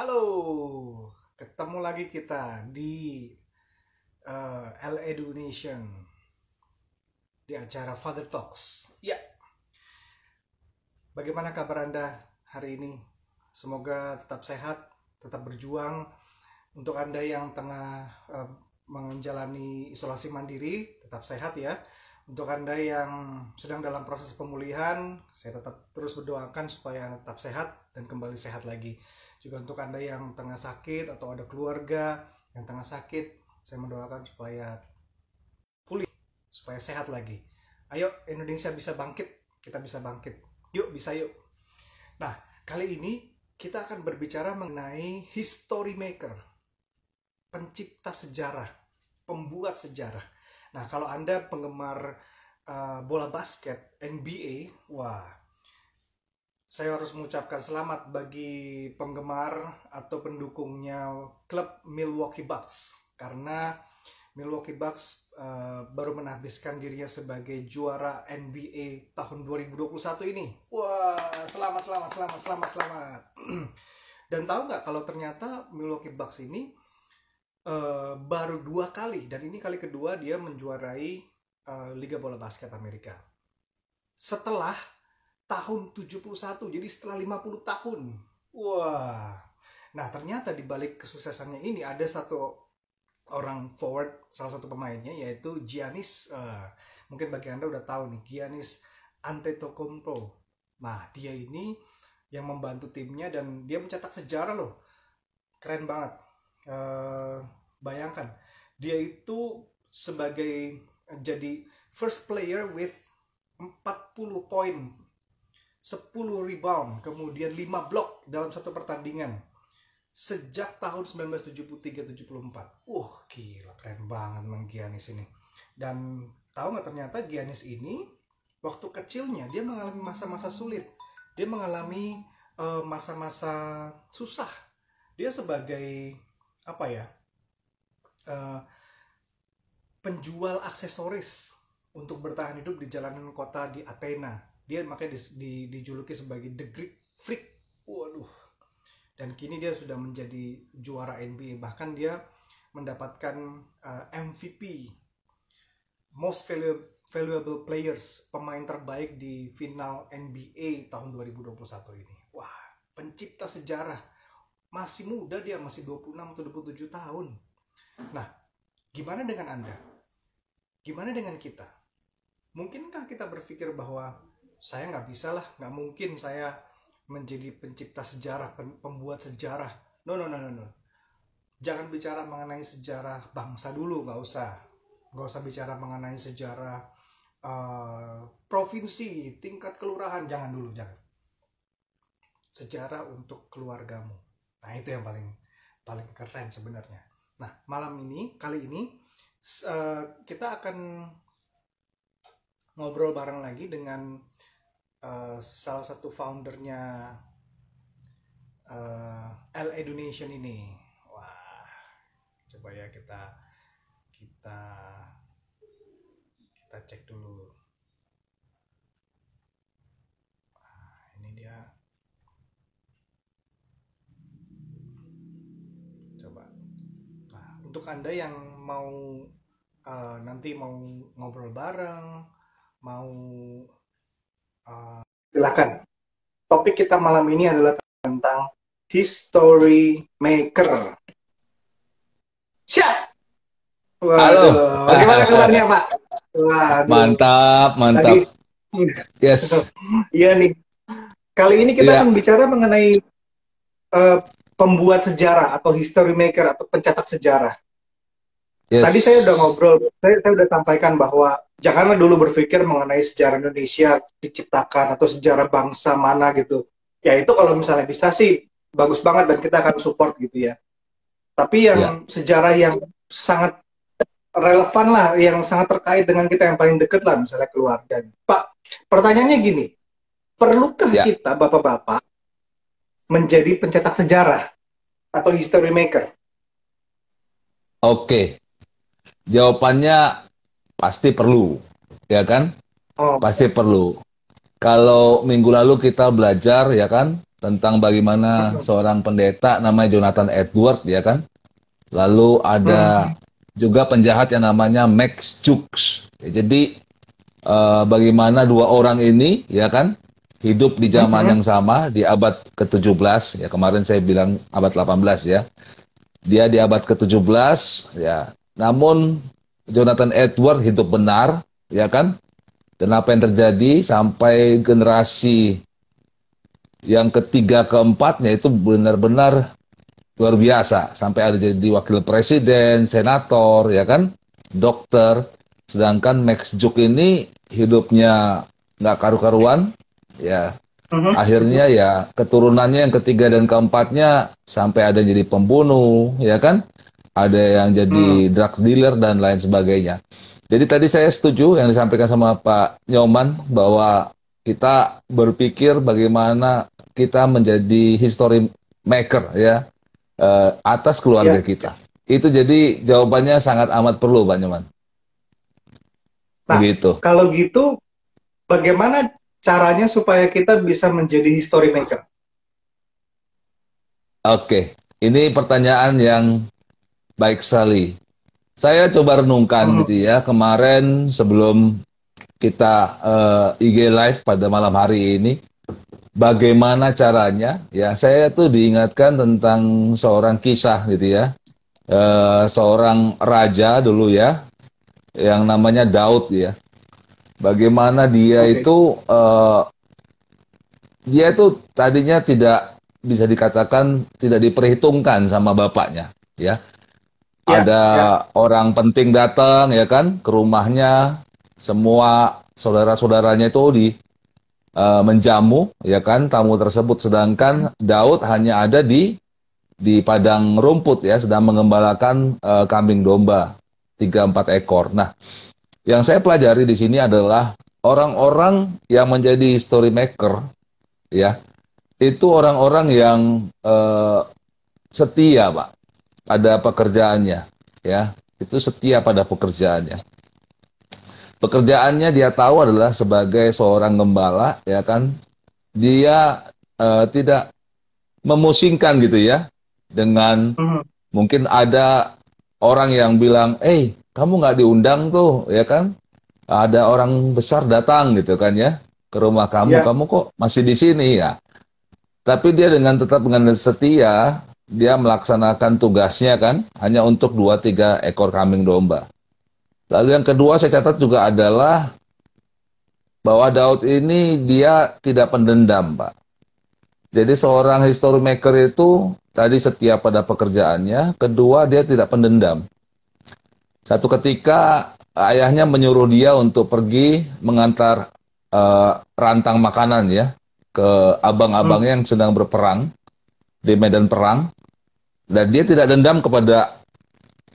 Halo, ketemu lagi kita di uh, L Education di acara Father Talks. Ya, bagaimana kabar Anda hari ini? Semoga tetap sehat, tetap berjuang. Untuk Anda yang tengah uh, menjalani isolasi mandiri, tetap sehat ya. Untuk Anda yang sedang dalam proses pemulihan, saya tetap terus berdoakan supaya tetap sehat dan kembali sehat lagi. Juga untuk Anda yang tengah sakit atau ada keluarga yang tengah sakit, saya mendoakan supaya pulih, supaya sehat lagi. Ayo Indonesia bisa bangkit, kita bisa bangkit. Yuk bisa yuk. Nah, kali ini kita akan berbicara mengenai history maker, pencipta sejarah, pembuat sejarah. Nah, kalau Anda penggemar uh, bola basket NBA, wah, saya harus mengucapkan selamat bagi penggemar atau pendukungnya klub Milwaukee Bucks karena Milwaukee Bucks uh, baru menahbiskan dirinya sebagai juara NBA tahun 2021 ini. Wah, selamat, selamat, selamat, selamat, selamat. Dan tahu nggak kalau ternyata Milwaukee Bucks ini uh, baru dua kali dan ini kali kedua dia menjuarai uh, Liga Bola Basket Amerika. Setelah tahun 71, jadi setelah 50 tahun. Wah. Nah, ternyata di balik kesuksesannya ini ada satu orang forward salah satu pemainnya yaitu Giannis uh, mungkin bagi anda udah tahu nih Giannis Antetokounmpo nah dia ini yang membantu timnya dan dia mencetak sejarah loh keren banget uh, bayangkan dia itu sebagai jadi first player with 40 poin 10 rebound kemudian 5 blok dalam satu pertandingan sejak tahun 1973-74. Uh, gila keren banget Mang Giannis ini. Dan tahu nggak ternyata Giannis ini waktu kecilnya dia mengalami masa-masa sulit. Dia mengalami masa masa-masa susah. Dia sebagai apa ya? Uh, penjual aksesoris untuk bertahan hidup di jalanan kota di Athena. Dia makanya di, di, dijuluki sebagai the Greek freak. Waduh, dan kini dia sudah menjadi juara NBA bahkan dia mendapatkan uh, MVP most valuable, valuable players pemain terbaik di final NBA tahun 2021 ini. Wah pencipta sejarah. Masih muda dia masih 26 atau 27 tahun. Nah gimana dengan anda? Gimana dengan kita? Mungkinkah kita berpikir bahwa saya nggak bisa lah nggak mungkin saya menjadi pencipta sejarah, pembuat sejarah. No, no, no, no, no. Jangan bicara mengenai sejarah bangsa dulu, nggak usah. Nggak usah bicara mengenai sejarah uh, provinsi, tingkat kelurahan, jangan dulu, jangan. Sejarah untuk keluargamu. Nah, itu yang paling paling keren sebenarnya. Nah, malam ini, kali ini uh, kita akan ngobrol bareng lagi dengan uh, salah satu foundernya uh, L Donation ini. Wah coba ya kita kita kita cek dulu. Nah, ini dia. Coba. Nah untuk anda yang mau uh, nanti mau ngobrol bareng mau Uh, silakan. Topik kita malam ini adalah tentang history maker. Siap. Halo. Bagaimana kabarnya Pak? Waduh. Mantap, mantap. Tadi, yes. Iya nih. Kali ini kita yeah. akan bicara mengenai uh, pembuat sejarah atau history maker atau pencetak sejarah. Yes. Tadi saya udah ngobrol, saya, saya udah sampaikan bahwa janganlah dulu berpikir mengenai sejarah Indonesia diciptakan atau sejarah bangsa mana gitu. Ya itu kalau misalnya bisa sih bagus banget dan kita akan support gitu ya. Tapi yang yeah. sejarah yang sangat relevan lah, yang sangat terkait dengan kita yang paling deket lah, misalnya keluarga. Pak, pertanyaannya gini, perlukah yeah. kita bapak-bapak menjadi pencetak sejarah atau history maker? Oke, Jawabannya pasti perlu, ya kan? Oh. Pasti perlu. Kalau minggu lalu kita belajar, ya kan, tentang bagaimana seorang pendeta namanya Jonathan Edward ya kan. Lalu ada juga penjahat yang namanya Max Jukes. Ya, jadi uh, bagaimana dua orang ini ya kan hidup di zaman yang sama di abad ke-17 ya kemarin saya bilang abad 18 ya. Dia di abad ke-17 ya. Namun Jonathan Edward hidup benar ya kan? Dan apa yang terjadi sampai generasi yang ketiga keempatnya itu benar-benar luar biasa sampai ada jadi wakil presiden, senator, ya kan, dokter. Sedangkan Max Juk ini hidupnya nggak karu-karuan, ya. Uh-huh. Akhirnya ya keturunannya yang ketiga dan keempatnya sampai ada jadi pembunuh, ya kan? Ada yang jadi uh. drug dealer dan lain sebagainya. Jadi tadi saya setuju yang disampaikan sama Pak Nyoman bahwa kita berpikir bagaimana kita menjadi history maker ya uh, atas keluarga ya. kita. Itu jadi jawabannya sangat amat perlu, Pak Nyoman. Nah, gitu. kalau gitu, bagaimana caranya supaya kita bisa menjadi history maker? Oke, ini pertanyaan yang baik sekali. Saya coba renungkan hmm. gitu ya, kemarin sebelum kita uh, eh, IG live pada malam hari ini, bagaimana caranya ya saya tuh diingatkan tentang seorang kisah gitu ya e, seorang raja dulu ya yang namanya Daud ya bagaimana dia okay. itu e, dia itu tadinya tidak bisa dikatakan tidak diperhitungkan sama bapaknya ya, ya ada ya. orang penting datang ya kan ke rumahnya semua saudara-saudaranya itu di uh, menjamu ya kan tamu tersebut sedangkan Daud hanya ada di di padang rumput ya sedang mengembalakan uh, kambing domba tiga empat ekor. Nah, yang saya pelajari di sini adalah orang-orang yang menjadi story maker ya itu orang-orang yang uh, setia pak pada pekerjaannya ya. Itu setia pada pekerjaannya. Pekerjaannya dia tahu adalah sebagai seorang gembala ya kan. Dia uh, tidak memusingkan gitu ya dengan hmm. mungkin ada orang yang bilang eh kamu nggak diundang tuh ya kan. Ada orang besar datang gitu kan ya ke rumah kamu yeah. kamu kok masih di sini? Ya. Tapi dia dengan tetap dengan setia dia melaksanakan tugasnya kan hanya untuk dua tiga ekor kambing domba Lalu yang kedua saya catat juga adalah bahwa Daud ini dia tidak pendendam, Pak. Jadi seorang history maker itu tadi setia pada pekerjaannya, kedua dia tidak pendendam. Satu ketika ayahnya menyuruh dia untuk pergi mengantar uh, rantang makanan ya ke abang-abangnya hmm. yang sedang berperang di medan perang dan dia tidak dendam kepada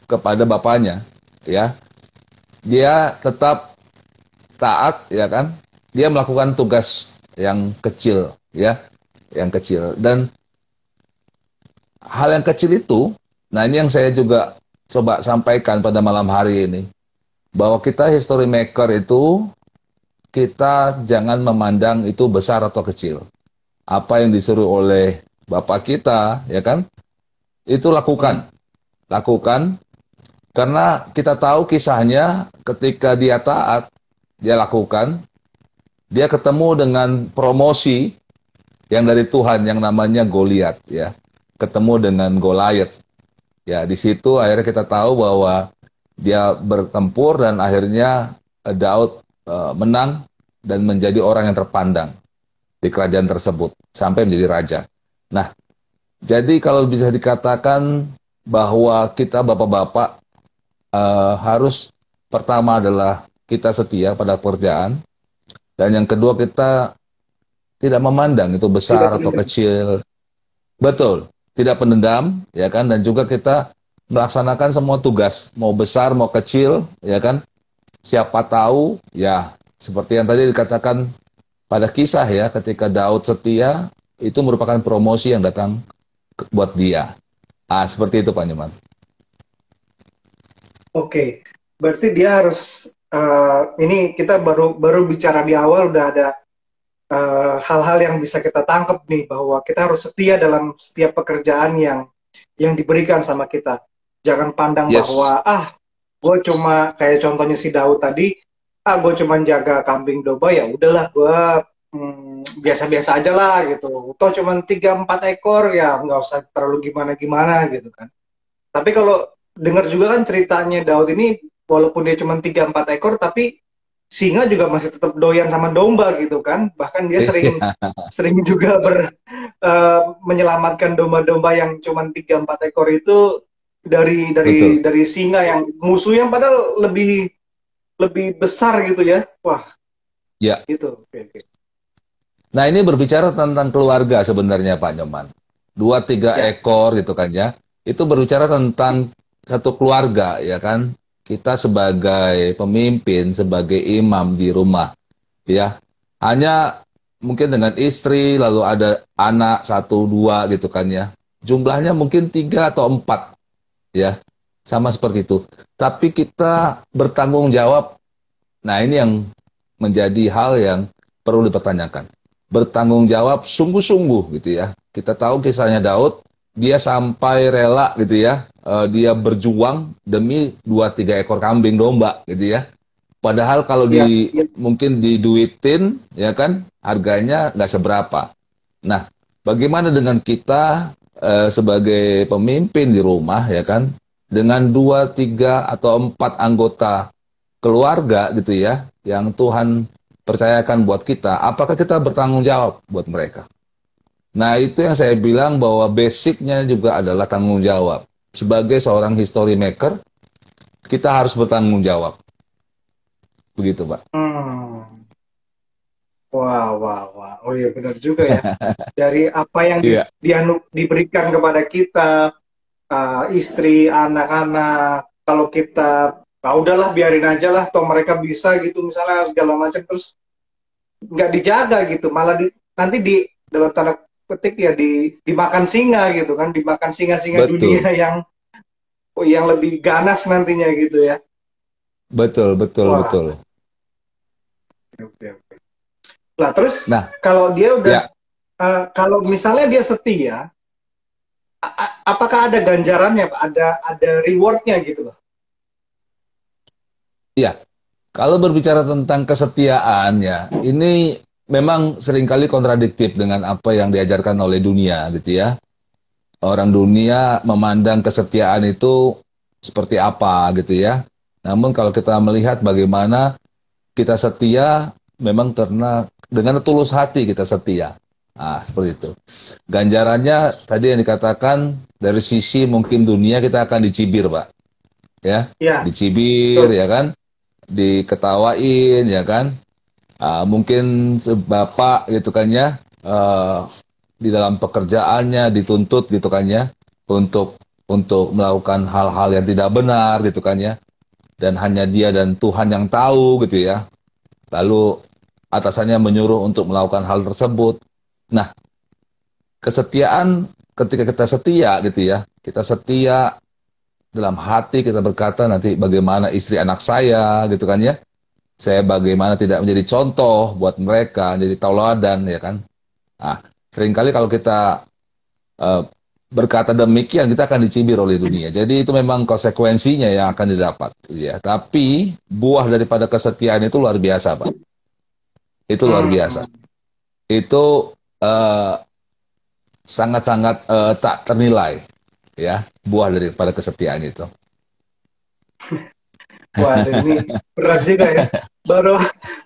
kepada bapaknya ya. Dia tetap taat ya kan. Dia melakukan tugas yang kecil ya yang kecil. Dan hal yang kecil itu nah ini yang saya juga coba sampaikan pada malam hari ini bahwa kita history maker itu kita jangan memandang itu besar atau kecil. Apa yang disuruh oleh bapak kita ya kan itu lakukan lakukan karena kita tahu kisahnya ketika dia taat, dia lakukan, dia ketemu dengan promosi yang dari Tuhan yang namanya Goliat ya. Ketemu dengan Goliat. Ya, di situ akhirnya kita tahu bahwa dia bertempur dan akhirnya eh, Daud uh, menang dan menjadi orang yang terpandang di kerajaan tersebut sampai menjadi raja. Nah, jadi kalau bisa dikatakan bahwa kita bapak-bapak uh, harus pertama adalah kita setia pada pekerjaan. Dan yang kedua kita tidak memandang itu besar tidak atau kecil. Betul, tidak pendendam ya kan? Dan juga kita melaksanakan semua tugas. Mau besar mau kecil ya kan? Siapa tahu ya seperti yang tadi dikatakan pada kisah ya ketika Daud setia itu merupakan promosi yang datang buat dia. Ah seperti itu Pak Nyoman. Oke, berarti dia harus uh, ini kita baru baru bicara di awal udah ada uh, hal-hal yang bisa kita tangkap nih bahwa kita harus setia dalam setiap pekerjaan yang yang diberikan sama kita. Jangan pandang yes. bahwa ah gue cuma kayak contohnya si Daud tadi, ah gue cuma jaga kambing domba ya udahlah gue hmm, biasa-biasa aja lah gitu. Toh cuma tiga empat ekor ya nggak usah terlalu gimana-gimana gitu kan. Tapi kalau dengar juga kan ceritanya Daud ini walaupun dia cuma tiga empat ekor tapi singa juga masih tetap doyan sama domba gitu kan bahkan dia sering sering juga ber uh, menyelamatkan domba-domba yang cuma tiga empat ekor itu dari dari Betul. dari singa yang musuh yang padahal lebih lebih besar gitu ya wah ya gitu oke, oke. Nah ini berbicara tentang keluarga sebenarnya Pak Nyoman dua tiga ya. ekor gitu kan ya itu berbicara tentang satu keluarga ya kan kita sebagai pemimpin, sebagai imam di rumah, ya hanya mungkin dengan istri, lalu ada anak satu dua gitu kan ya, jumlahnya mungkin tiga atau empat, ya sama seperti itu. Tapi kita bertanggung jawab. Nah ini yang menjadi hal yang perlu dipertanyakan. Bertanggung jawab sungguh-sungguh gitu ya. Kita tahu kisahnya Daud, dia sampai rela gitu ya, uh, dia berjuang demi dua tiga ekor kambing domba gitu ya. Padahal kalau di ya, ya. mungkin diduitin ya kan harganya nggak seberapa. Nah, bagaimana dengan kita uh, sebagai pemimpin di rumah ya kan dengan dua tiga atau empat anggota keluarga gitu ya yang Tuhan percayakan buat kita, apakah kita bertanggung jawab buat mereka? Nah, itu yang saya bilang bahwa basicnya juga adalah tanggung jawab. Sebagai seorang history maker, kita harus bertanggung jawab. Begitu, Pak. Hmm. Wah, wah, wah. Oh iya, benar juga ya. Dari apa yang di, yeah. di, diberikan kepada kita, uh, istri, anak-anak, kalau kita, ah udahlah biarin aja lah, toh mereka bisa gitu, misalnya segala macam, terus nggak dijaga gitu, malah di, nanti di dalam tanda petik ya di dimakan singa gitu kan dimakan singa-singa dunia yang yang lebih ganas nantinya gitu ya. Betul betul Wah. betul. Oke oke. Lah terus nah. kalau dia udah ya. uh, kalau misalnya dia setia apakah ada ganjarannya ada ada rewardnya gitu loh Iya, kalau berbicara tentang kesetiaan ya, ini memang sering kali kontradiktif dengan apa yang diajarkan oleh dunia gitu ya. Orang dunia memandang kesetiaan itu seperti apa gitu ya. Namun kalau kita melihat bagaimana kita setia memang karena dengan tulus hati kita setia. Ah, seperti itu. Ganjarannya tadi yang dikatakan dari sisi mungkin dunia kita akan dicibir, Pak. Ya, ya. dicibir Betul. ya kan, diketawain ya kan, uh, mungkin bapak gitu kan ya uh, di dalam pekerjaannya dituntut gitu kan ya untuk untuk melakukan hal-hal yang tidak benar gitu kan ya. Dan hanya dia dan Tuhan yang tahu gitu ya. Lalu atasannya menyuruh untuk melakukan hal tersebut. Nah kesetiaan ketika kita setia gitu ya kita setia dalam hati kita berkata nanti bagaimana istri anak saya gitu kan ya saya bagaimana tidak menjadi contoh buat mereka, jadi tauladan ya kan. Nah, sering kali kalau kita uh, berkata demikian kita akan dicibir oleh dunia. Jadi itu memang konsekuensinya yang akan didapat, ya. Tapi buah daripada kesetiaan itu luar biasa, Pak. Itu luar biasa. Itu uh, sangat-sangat uh, tak ternilai, ya, buah daripada kesetiaan itu. Wah, ini berat juga ya. Baru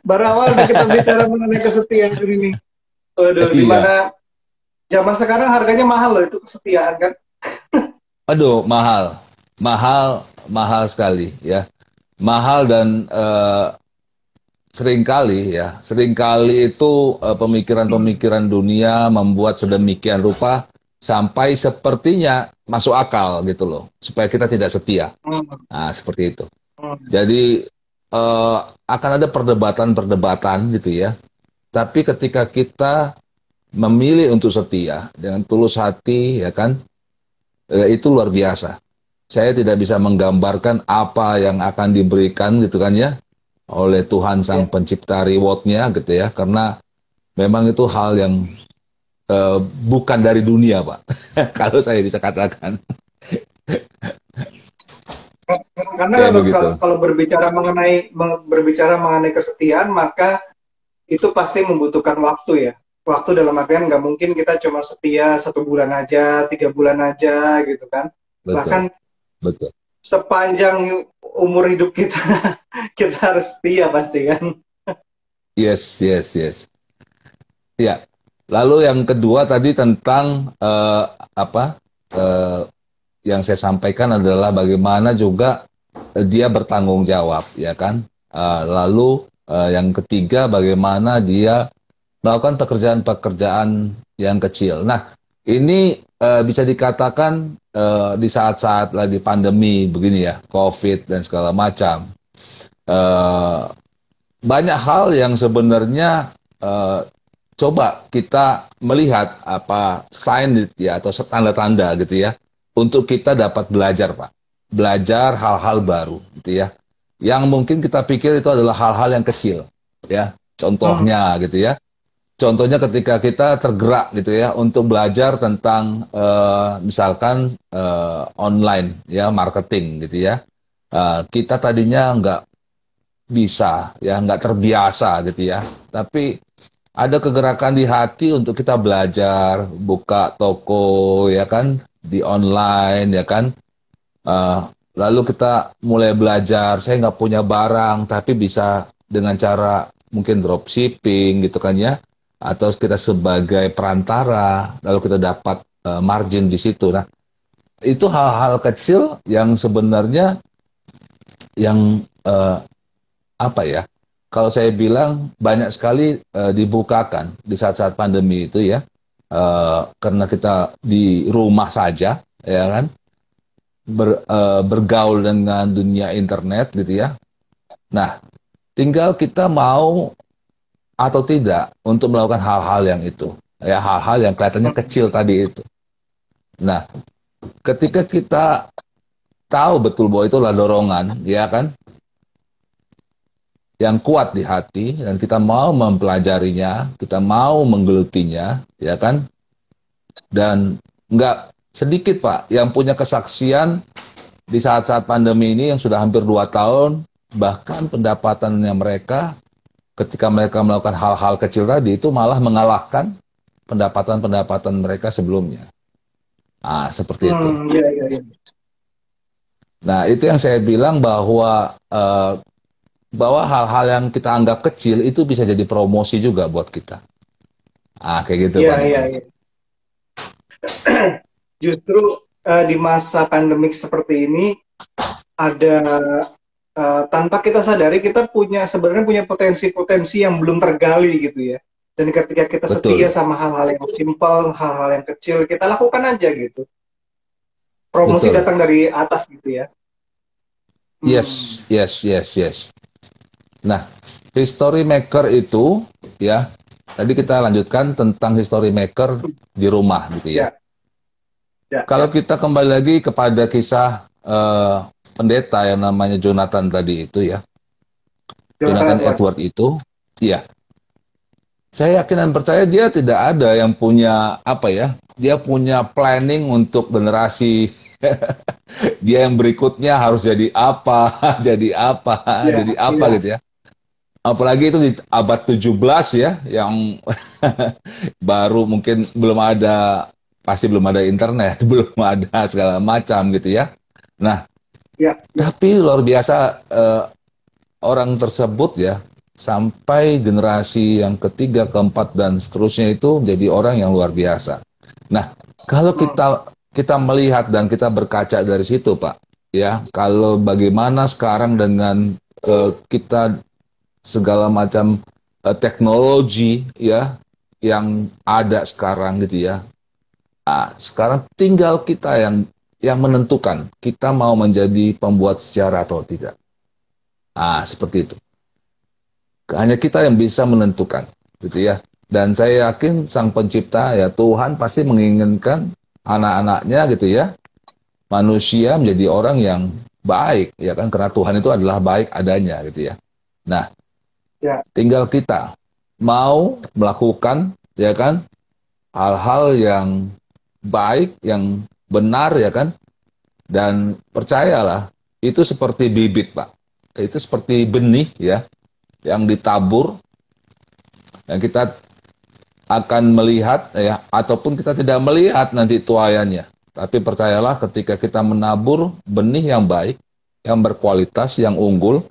baru awal kita bicara mengenai kesetiaan ini. Waduh, iya. mana zaman sekarang harganya mahal loh itu kesetiaan kan? Aduh, mahal. Mahal, mahal sekali ya. Mahal dan uh, sering kali ya, sering kali itu uh, pemikiran-pemikiran dunia membuat sedemikian rupa sampai sepertinya masuk akal gitu loh, supaya kita tidak setia. Hmm. Nah, seperti itu. Jadi uh, akan ada perdebatan-perdebatan gitu ya. Tapi ketika kita memilih untuk setia dengan tulus hati ya kan, uh, itu luar biasa. Saya tidak bisa menggambarkan apa yang akan diberikan gitu kan ya oleh Tuhan sang ya. pencipta rewardnya gitu ya karena memang itu hal yang uh, bukan dari dunia, Pak. kalau saya bisa katakan. Karena kalau, kalau, kalau berbicara mengenai berbicara mengenai kesetiaan, maka itu pasti membutuhkan waktu ya. Waktu dalam artian nggak mungkin kita cuma setia satu bulan aja, tiga bulan aja gitu kan. Betul. Bahkan betul. sepanjang umur hidup kita kita harus setia pasti kan. Yes, yes, yes. Ya. Lalu yang kedua tadi tentang uh, apa? Uh, yang saya sampaikan adalah bagaimana juga uh, dia bertanggung jawab, ya kan? Uh, lalu uh, yang ketiga bagaimana dia melakukan pekerjaan-pekerjaan yang kecil. Nah, ini uh, bisa dikatakan uh, di saat-saat lagi pandemi begini ya, COVID dan segala macam. Uh, banyak hal yang sebenarnya uh, coba kita melihat apa sign ya atau tanda-tanda gitu ya untuk kita dapat belajar Pak. Belajar hal-hal baru gitu ya. Yang mungkin kita pikir itu adalah hal-hal yang kecil ya. Contohnya hmm. gitu ya. Contohnya ketika kita tergerak gitu ya untuk belajar tentang uh, misalkan uh, online ya marketing gitu ya. Uh, kita tadinya nggak bisa ya nggak terbiasa gitu ya. Tapi ada kegerakan di hati untuk kita belajar buka toko ya kan? Di online ya kan? Uh, lalu kita mulai belajar saya nggak punya barang tapi bisa dengan cara mungkin dropshipping gitu kan ya? Atau kita sebagai perantara lalu kita dapat uh, margin di situ. Nah itu hal-hal kecil yang sebenarnya yang uh, apa ya kalau saya bilang banyak sekali uh, dibukakan di saat-saat pandemi itu ya uh, karena kita di rumah saja, ya kan, Ber, uh, bergaul dengan dunia internet gitu ya. Nah, tinggal kita mau atau tidak untuk melakukan hal-hal yang itu, ya hal-hal yang kelihatannya kecil tadi itu. Nah, ketika kita tahu betul bahwa itu adalah dorongan, ya kan, yang kuat di hati dan kita mau mempelajarinya, kita mau menggelutinya, ya kan? Dan nggak sedikit Pak yang punya kesaksian di saat-saat pandemi ini yang sudah hampir dua tahun, bahkan pendapatannya mereka ketika mereka melakukan hal-hal kecil tadi itu malah mengalahkan pendapatan-pendapatan mereka sebelumnya. Ah, seperti itu. Hmm, iya, iya, iya. Nah, itu yang saya bilang bahwa uh, bahwa hal-hal yang kita anggap kecil itu bisa jadi promosi juga buat kita. Ah, kayak gitu Iya, iya, iya. Justru uh, di masa pandemik seperti ini ada uh, tanpa kita sadari kita punya sebenarnya punya potensi-potensi yang belum tergali gitu ya. Dan ketika kita Betul. setia sama hal-hal yang simpel, hal-hal yang kecil, kita lakukan aja gitu. Promosi Betul. datang dari atas gitu ya. Yes, hmm. yes, yes, yes. Nah, history maker itu ya tadi kita lanjutkan tentang history maker di rumah gitu ya. ya. ya Kalau ya. kita kembali lagi kepada kisah uh, pendeta yang namanya Jonathan tadi itu ya. Jonathan, Jonathan Edward itu, iya. Saya yakin dan percaya dia tidak ada yang punya apa ya? Dia punya planning untuk generasi dia yang berikutnya harus jadi apa, jadi apa, ya, jadi apa iya. gitu ya apalagi itu di abad 17 ya yang baru mungkin belum ada pasti belum ada internet, belum ada segala macam gitu ya. Nah, ya, ya. tapi luar biasa eh, orang tersebut ya sampai generasi yang ketiga, keempat dan seterusnya itu jadi orang yang luar biasa. Nah, kalau kita kita melihat dan kita berkaca dari situ, Pak, ya, kalau bagaimana sekarang dengan uh, kita segala macam uh, teknologi ya yang ada sekarang gitu ya. Nah, sekarang tinggal kita yang yang menentukan kita mau menjadi pembuat sejarah atau tidak. Ah, seperti itu. Hanya kita yang bisa menentukan, gitu ya. Dan saya yakin sang pencipta ya Tuhan pasti menginginkan anak-anaknya gitu ya, manusia menjadi orang yang baik ya kan karena Tuhan itu adalah baik adanya gitu ya. Nah, Ya. Tinggal kita mau melakukan ya kan hal-hal yang baik, yang benar ya kan. Dan percayalah, itu seperti bibit, Pak. Itu seperti benih ya yang ditabur yang kita akan melihat ya ataupun kita tidak melihat nanti tuayannya. Tapi percayalah ketika kita menabur benih yang baik, yang berkualitas, yang unggul,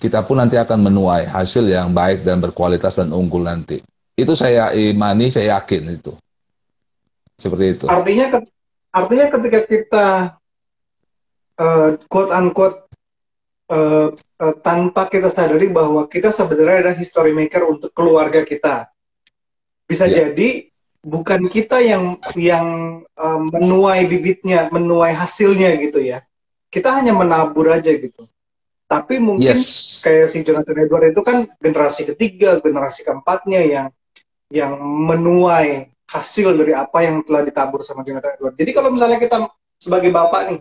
kita pun nanti akan menuai hasil yang baik dan berkualitas dan unggul nanti. Itu saya imani, saya yakin itu. Seperti itu. Artinya artinya ketika kita uh, quote unquote uh, uh, tanpa kita sadari bahwa kita sebenarnya adalah history maker untuk keluarga kita. Bisa yeah. jadi bukan kita yang yang uh, menuai bibitnya, menuai hasilnya gitu ya. Kita hanya menabur aja gitu. Tapi mungkin yes. kayak si Jonathan Edward itu kan generasi ketiga, generasi keempatnya yang yang menuai hasil dari apa yang telah ditabur sama Jonathan Edward. Jadi kalau misalnya kita sebagai bapak nih,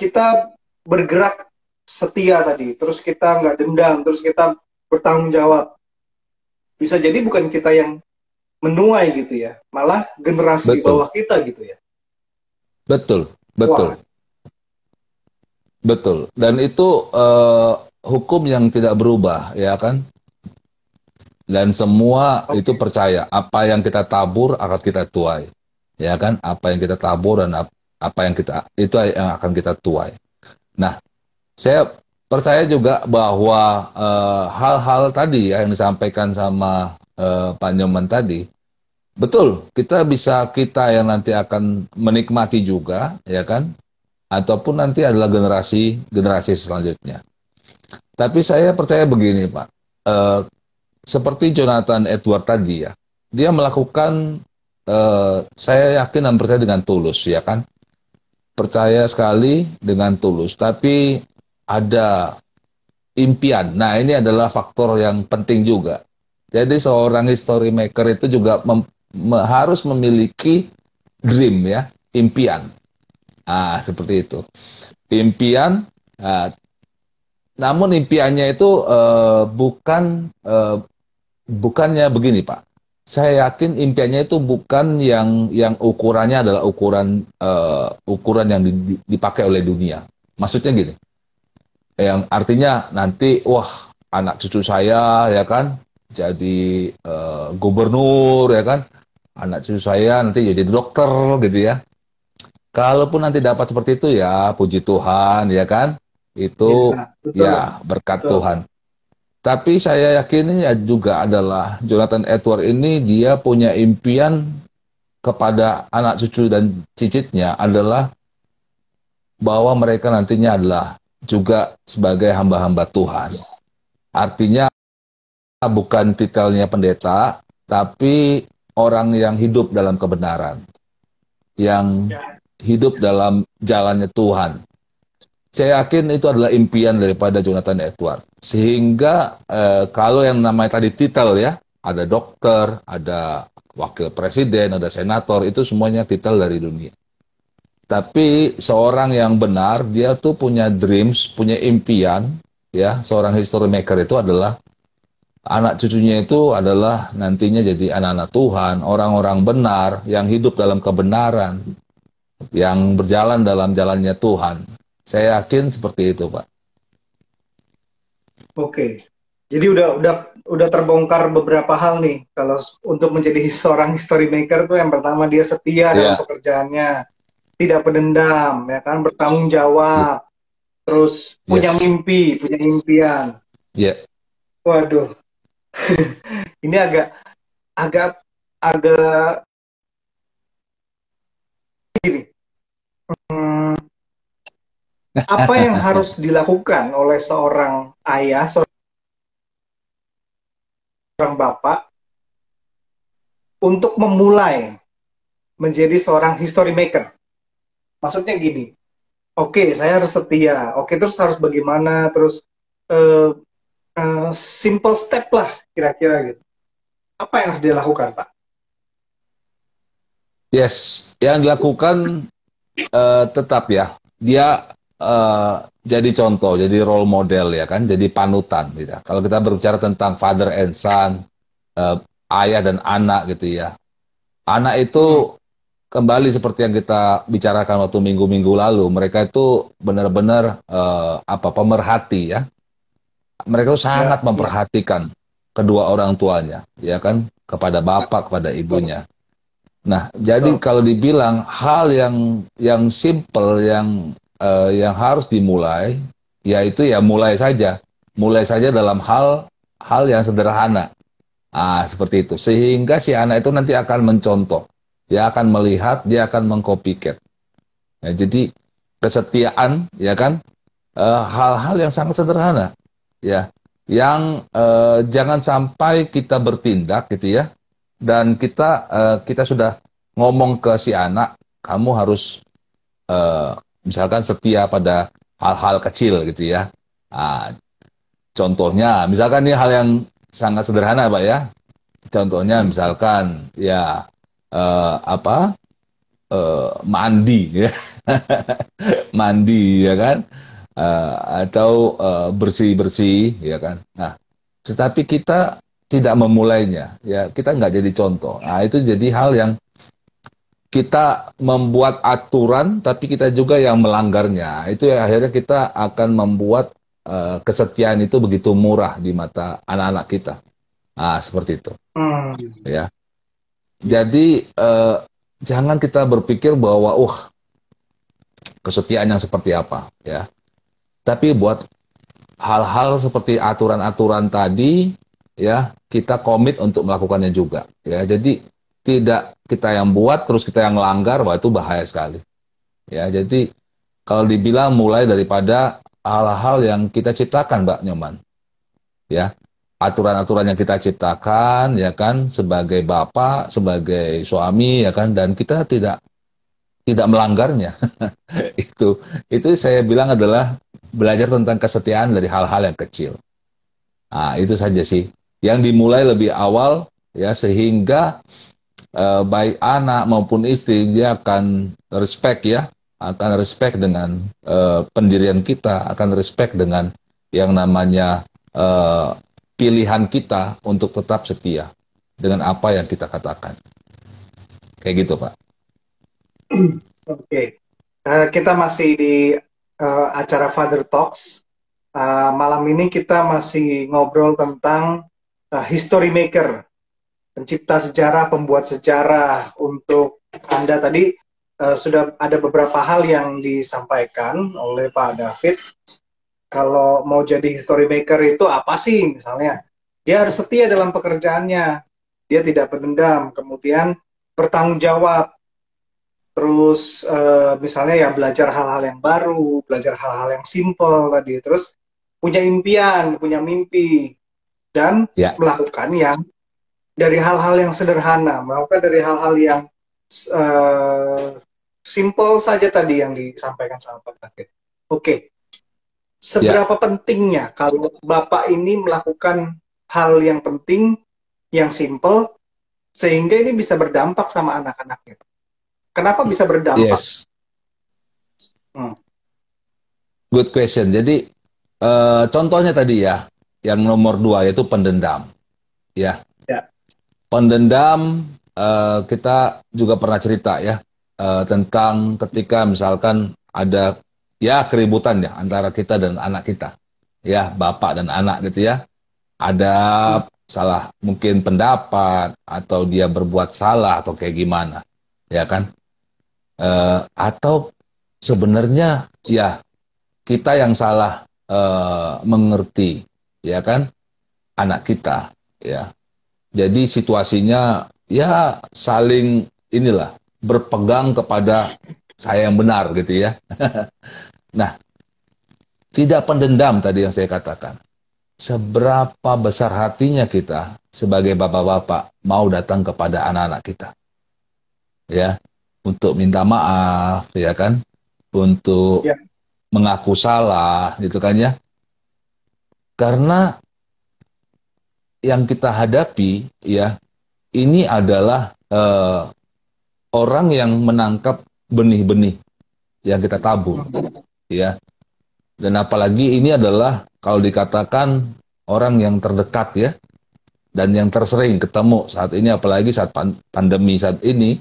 kita bergerak setia tadi, terus kita nggak dendam, terus kita bertanggung jawab. Bisa jadi bukan kita yang menuai gitu ya, malah generasi betul. di bawah kita gitu ya. Betul, betul. Wah. Betul. Dan itu uh, hukum yang tidak berubah, ya kan? Dan semua okay. itu percaya apa yang kita tabur akan kita tuai. Ya kan? Apa yang kita tabur dan apa yang kita itu yang akan kita tuai. Nah, saya percaya juga bahwa eh, hal-hal uh, tadi ya, yang disampaikan sama uh, Pak Nyoman tadi, betul kita bisa kita yang nanti akan menikmati juga, ya kan? Ataupun nanti adalah generasi generasi selanjutnya. Tapi saya percaya begini, Pak. Uh, seperti Jonathan Edward tadi ya, dia melakukan, uh, saya yakin dan percaya dengan tulus ya kan, percaya sekali dengan tulus. Tapi ada impian. Nah ini adalah faktor yang penting juga. Jadi seorang history maker itu juga mem me harus memiliki dream ya, impian. Ah seperti itu. Impian. Nah, namun impiannya itu uh, bukan uh, bukannya begini Pak. Saya yakin impiannya itu bukan yang yang ukurannya adalah ukuran uh, ukuran yang dipakai oleh dunia. Maksudnya gini, yang artinya nanti wah anak cucu saya ya kan jadi uh, gubernur ya kan, anak cucu saya nanti jadi dokter gitu ya. Kalaupun nanti dapat seperti itu ya puji Tuhan ya kan, itu ya, ya berkat betul. Tuhan. Tapi saya yakin ya juga adalah Jonathan Edward ini dia punya impian kepada anak cucu dan cicitnya adalah bahwa mereka nantinya adalah juga sebagai hamba-hamba Tuhan. Artinya bukan titelnya pendeta, tapi orang yang hidup dalam kebenaran. Yang hidup dalam jalannya Tuhan. Saya yakin itu adalah impian daripada Jonathan Edward. Sehingga eh, kalau yang namanya tadi titel ya, ada dokter, ada wakil presiden, ada senator, itu semuanya titel dari dunia. Tapi seorang yang benar, dia tuh punya dreams, punya impian, ya, seorang history maker itu adalah anak cucunya itu adalah nantinya jadi anak-anak Tuhan, orang-orang benar yang hidup dalam kebenaran, yang berjalan dalam jalannya Tuhan. Saya yakin seperti itu, Pak. Oke. Jadi udah udah udah terbongkar beberapa hal nih kalau untuk menjadi seorang history maker tuh yang pertama dia setia yeah. dalam pekerjaannya, tidak pendendam, ya kan, bertanggung jawab, yeah. terus yes. punya mimpi, punya impian. Iya. Yeah. Waduh. Ini agak agak agak gini. Hmm, apa yang harus dilakukan oleh seorang ayah, seorang bapak untuk memulai menjadi seorang history maker? Maksudnya gini, oke okay, saya harus setia, oke okay, terus harus bagaimana, terus uh, uh, simple step lah kira-kira gitu. Apa yang harus dilakukan, Pak? Yes, yang dilakukan uh, tetap ya, dia uh, jadi contoh, jadi role model ya kan, jadi panutan gitu. Kalau kita berbicara tentang father and son, uh, ayah dan anak gitu ya. Anak itu kembali seperti yang kita bicarakan waktu minggu-minggu lalu, mereka itu benar-benar uh, apa pemerhati ya. Mereka itu sangat ya, ya. memperhatikan ya. kedua orang tuanya, ya kan, kepada bapak, kepada ibunya. Nah, jadi kalau dibilang hal yang yang simple yang uh, yang harus dimulai, yaitu ya mulai saja, mulai saja dalam hal hal yang sederhana. Ah, seperti itu. Sehingga si anak itu nanti akan mencontoh, dia akan melihat, dia akan mengcopycat. Ya, jadi kesetiaan, ya kan, eh, hal-hal uh, yang sangat sederhana, ya, yang uh, jangan sampai kita bertindak, gitu ya, dan kita uh, kita sudah ngomong ke si anak kamu harus uh, misalkan setia pada hal-hal kecil gitu ya. Nah, contohnya misalkan ini hal yang sangat sederhana pak ya. Contohnya misalkan ya uh, apa? Uh, mandi ya. Mandi ya kan? Uh, atau uh, bersih bersih ya kan? Nah tetapi kita tidak memulainya. Ya kita nggak jadi contoh. Nah itu jadi hal yang kita membuat aturan tapi kita juga yang melanggarnya. Itu ya akhirnya kita akan membuat uh, kesetiaan itu begitu murah di mata anak-anak kita. Ah seperti itu. Hmm. ya. Jadi uh, jangan kita berpikir bahwa uh kesetiaan yang seperti apa ya. Tapi buat hal-hal seperti aturan-aturan tadi ya kita komit untuk melakukannya juga ya. Jadi tidak kita yang buat terus kita yang langgar wah itu bahaya sekali ya. Jadi kalau dibilang mulai daripada hal-hal yang kita ciptakan Mbak Nyoman ya. Aturan-aturan yang kita ciptakan ya kan sebagai bapak sebagai suami ya kan dan kita tidak tidak melanggarnya. Itu itu saya bilang adalah belajar tentang kesetiaan dari hal-hal yang kecil. Nah itu saja sih yang dimulai lebih awal ya sehingga eh, baik anak maupun istri dia akan respect ya akan respect dengan eh, pendirian kita akan respect dengan yang namanya eh, pilihan kita untuk tetap setia dengan apa yang kita katakan. Kayak gitu pak. Oke. Okay. uh, kita masih di uh, acara Father Talks. Uh, malam ini kita masih ngobrol tentang uh, history maker, pencipta sejarah, pembuat sejarah untuk Anda tadi uh, sudah ada beberapa hal yang disampaikan oleh Pak David. Kalau mau jadi history maker itu apa sih misalnya? Dia harus setia dalam pekerjaannya, dia tidak berdendam, kemudian bertanggung jawab, terus uh, misalnya ya belajar hal-hal yang baru, belajar hal-hal yang simple tadi, terus punya impian, punya mimpi, dan ya. melakukan yang dari hal-hal yang sederhana, melakukan dari hal-hal yang uh, simple saja tadi yang disampaikan sama Pak. Oke, seberapa ya. pentingnya kalau Bapak ini melakukan hal yang penting, yang simple, sehingga ini bisa berdampak sama anak-anaknya? Kenapa bisa berdampak? Yes. Hmm. Good question. Jadi uh, contohnya tadi ya, yang nomor dua yaitu pendendam. Ya. ya. Pendendam uh, kita juga pernah cerita ya uh, tentang ketika misalkan ada ya keributan ya antara kita dan anak kita. Ya, bapak dan anak gitu ya. Ada hmm. salah mungkin pendapat atau dia berbuat salah atau kayak gimana. Ya kan? Uh, atau sebenarnya ya kita yang salah uh, mengerti ya kan? Anak kita ya. Jadi situasinya ya saling inilah berpegang kepada saya yang benar gitu ya. Nah tidak pendendam tadi yang saya katakan. Seberapa besar hatinya kita sebagai bapak-bapak mau datang kepada anak-anak kita? Ya untuk minta maaf ya kan? Untuk ya. mengaku salah gitu kan ya karena yang kita hadapi ya ini adalah uh, orang yang menangkap benih-benih yang kita tabur ya. Dan apalagi ini adalah kalau dikatakan orang yang terdekat ya, dan yang tersering ketemu saat ini apalagi saat pandemi saat ini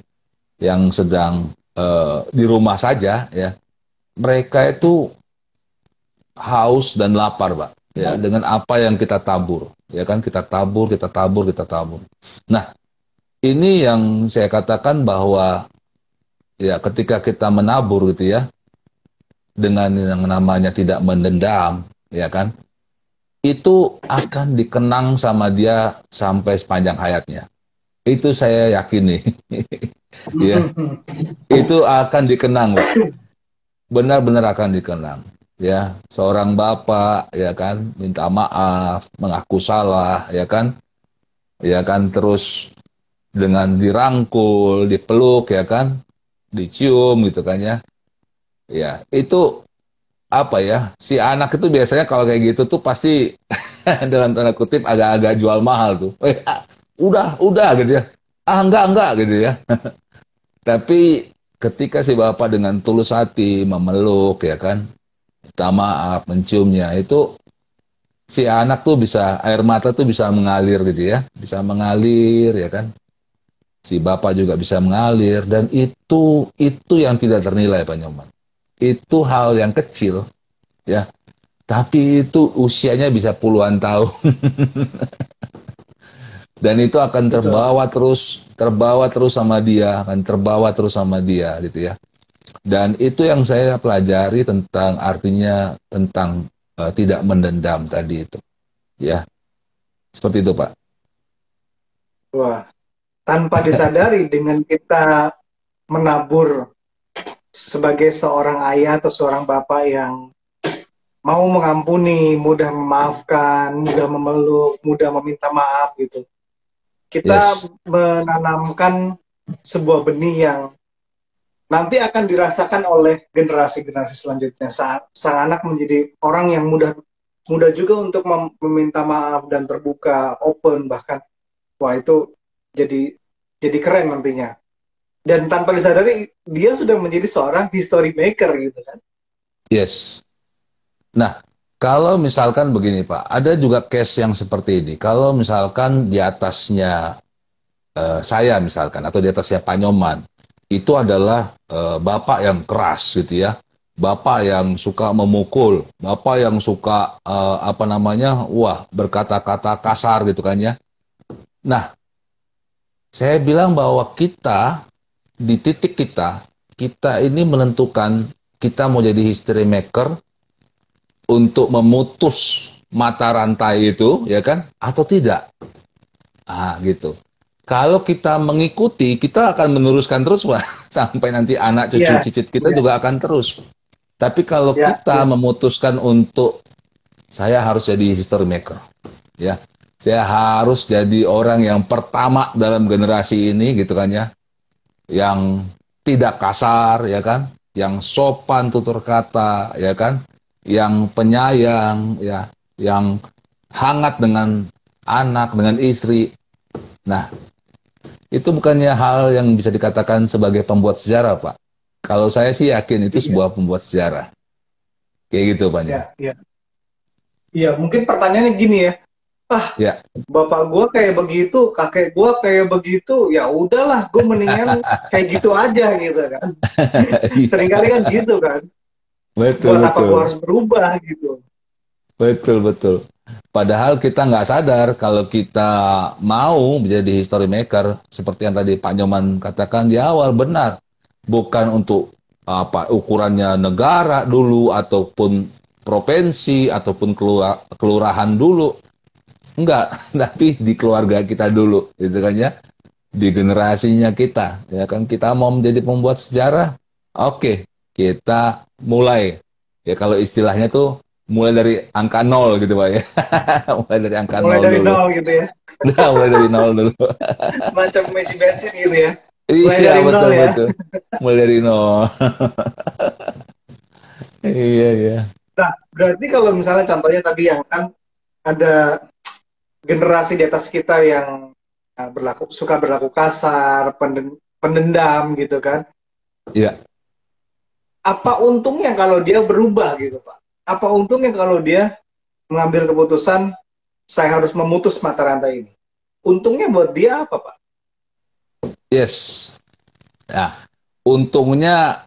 yang sedang uh, di rumah saja ya. Mereka itu haus dan lapar pak ya dengan apa yang kita tabur ya kan kita tabur kita tabur kita tabur nah ini yang saya katakan bahwa ya ketika kita menabur gitu ya dengan yang namanya tidak mendendam ya kan itu akan dikenang sama dia sampai sepanjang hayatnya. Itu saya yakin nih. ya. Itu akan dikenang, Benar-benar akan dikenang. Ya, seorang bapak ya kan minta maaf, mengaku salah, ya kan? Ya kan terus dengan dirangkul, dipeluk ya kan? Dicium gitu kan ya. Ya, itu apa ya si anak itu biasanya kalau kayak gitu tuh pasti dalam tanda kutip agak-agak jual mahal tuh eh, ah, udah udah gitu ya ah enggak enggak gitu ya tapi ketika si bapak dengan tulus hati memeluk ya kan minta maaf menciumnya itu si anak tuh bisa air mata tuh bisa mengalir gitu ya bisa mengalir ya kan si bapak juga bisa mengalir dan itu itu yang tidak ternilai Pak Nyoman itu hal yang kecil, ya. Tapi itu usianya bisa puluhan tahun. Dan itu akan terbawa terus, terbawa terus sama dia, akan terbawa terus sama dia, gitu ya. Dan itu yang saya pelajari tentang artinya tentang uh, tidak mendendam tadi itu, ya. Seperti itu, Pak. Wah, tanpa disadari dengan kita menabur sebagai seorang ayah atau seorang bapak yang mau mengampuni, mudah memaafkan, mudah memeluk, mudah meminta maaf gitu. Kita yes. menanamkan sebuah benih yang nanti akan dirasakan oleh generasi-generasi selanjutnya. Saat sang anak menjadi orang yang mudah mudah juga untuk meminta maaf dan terbuka, open bahkan. Wah itu jadi jadi keren nantinya. Dan tanpa disadari dia sudah menjadi seorang history maker gitu kan? Yes. Nah kalau misalkan begini Pak. Ada juga case yang seperti ini. Kalau misalkan di atasnya uh, saya misalkan atau di atasnya Pak Nyoman itu adalah uh, bapak yang keras gitu ya bapak yang suka memukul bapak yang suka uh, apa namanya wah berkata-kata kasar gitu kan ya nah saya bilang bahwa kita di titik kita, kita ini menentukan kita mau jadi history maker untuk memutus mata rantai itu, ya kan? Atau tidak? Ah, gitu. Kalau kita mengikuti, kita akan meneruskan terus, Pak. Sampai nanti anak cucu yeah. cicit kita yeah. juga akan terus. Tapi kalau yeah. kita yeah. memutuskan untuk saya harus jadi history maker, ya, saya harus jadi orang yang pertama dalam generasi ini, gitu kan ya yang tidak kasar ya kan, yang sopan tutur kata ya kan, yang penyayang ya, yang hangat dengan anak, dengan istri. Nah, itu bukannya hal yang bisa dikatakan sebagai pembuat sejarah, Pak. Kalau saya sih yakin itu iya. sebuah pembuat sejarah. Kayak gitu, Pak. Iya, iya. Iya, mungkin pertanyaannya gini ya ah ya. bapak gue kayak begitu kakek gue kayak begitu ya udahlah gue mendingan kayak gitu aja gitu kan iya. sering kali kan gitu kan betul Buat betul apa gue harus berubah gitu betul betul padahal kita nggak sadar kalau kita mau menjadi history maker seperti yang tadi Pak Nyoman katakan di awal benar bukan untuk apa ukurannya negara dulu ataupun provinsi ataupun kelurahan dulu Enggak, tapi di keluarga kita dulu, gitu kan ya. Di generasinya kita, ya kan kita mau menjadi pembuat sejarah. Oke, kita mulai. Ya kalau istilahnya tuh mulai dari angka nol gitu pak ya. mulai dari angka mulai nol dari dulu. nol gitu ya. Nah, mulai dari nol dulu. Macam mesi bensin gitu ya. Mulai iya, dari betul, nol ya. betul. Mulai dari nol. iya, iya. Nah, berarti kalau misalnya contohnya tadi yang kan ada generasi di atas kita yang uh, berlaku suka berlaku kasar, pendendam gitu kan. Iya. Apa untungnya kalau dia berubah gitu, Pak? Apa untungnya kalau dia mengambil keputusan saya harus memutus mata rantai ini? Untungnya buat dia apa, Pak? Yes. Nah, untungnya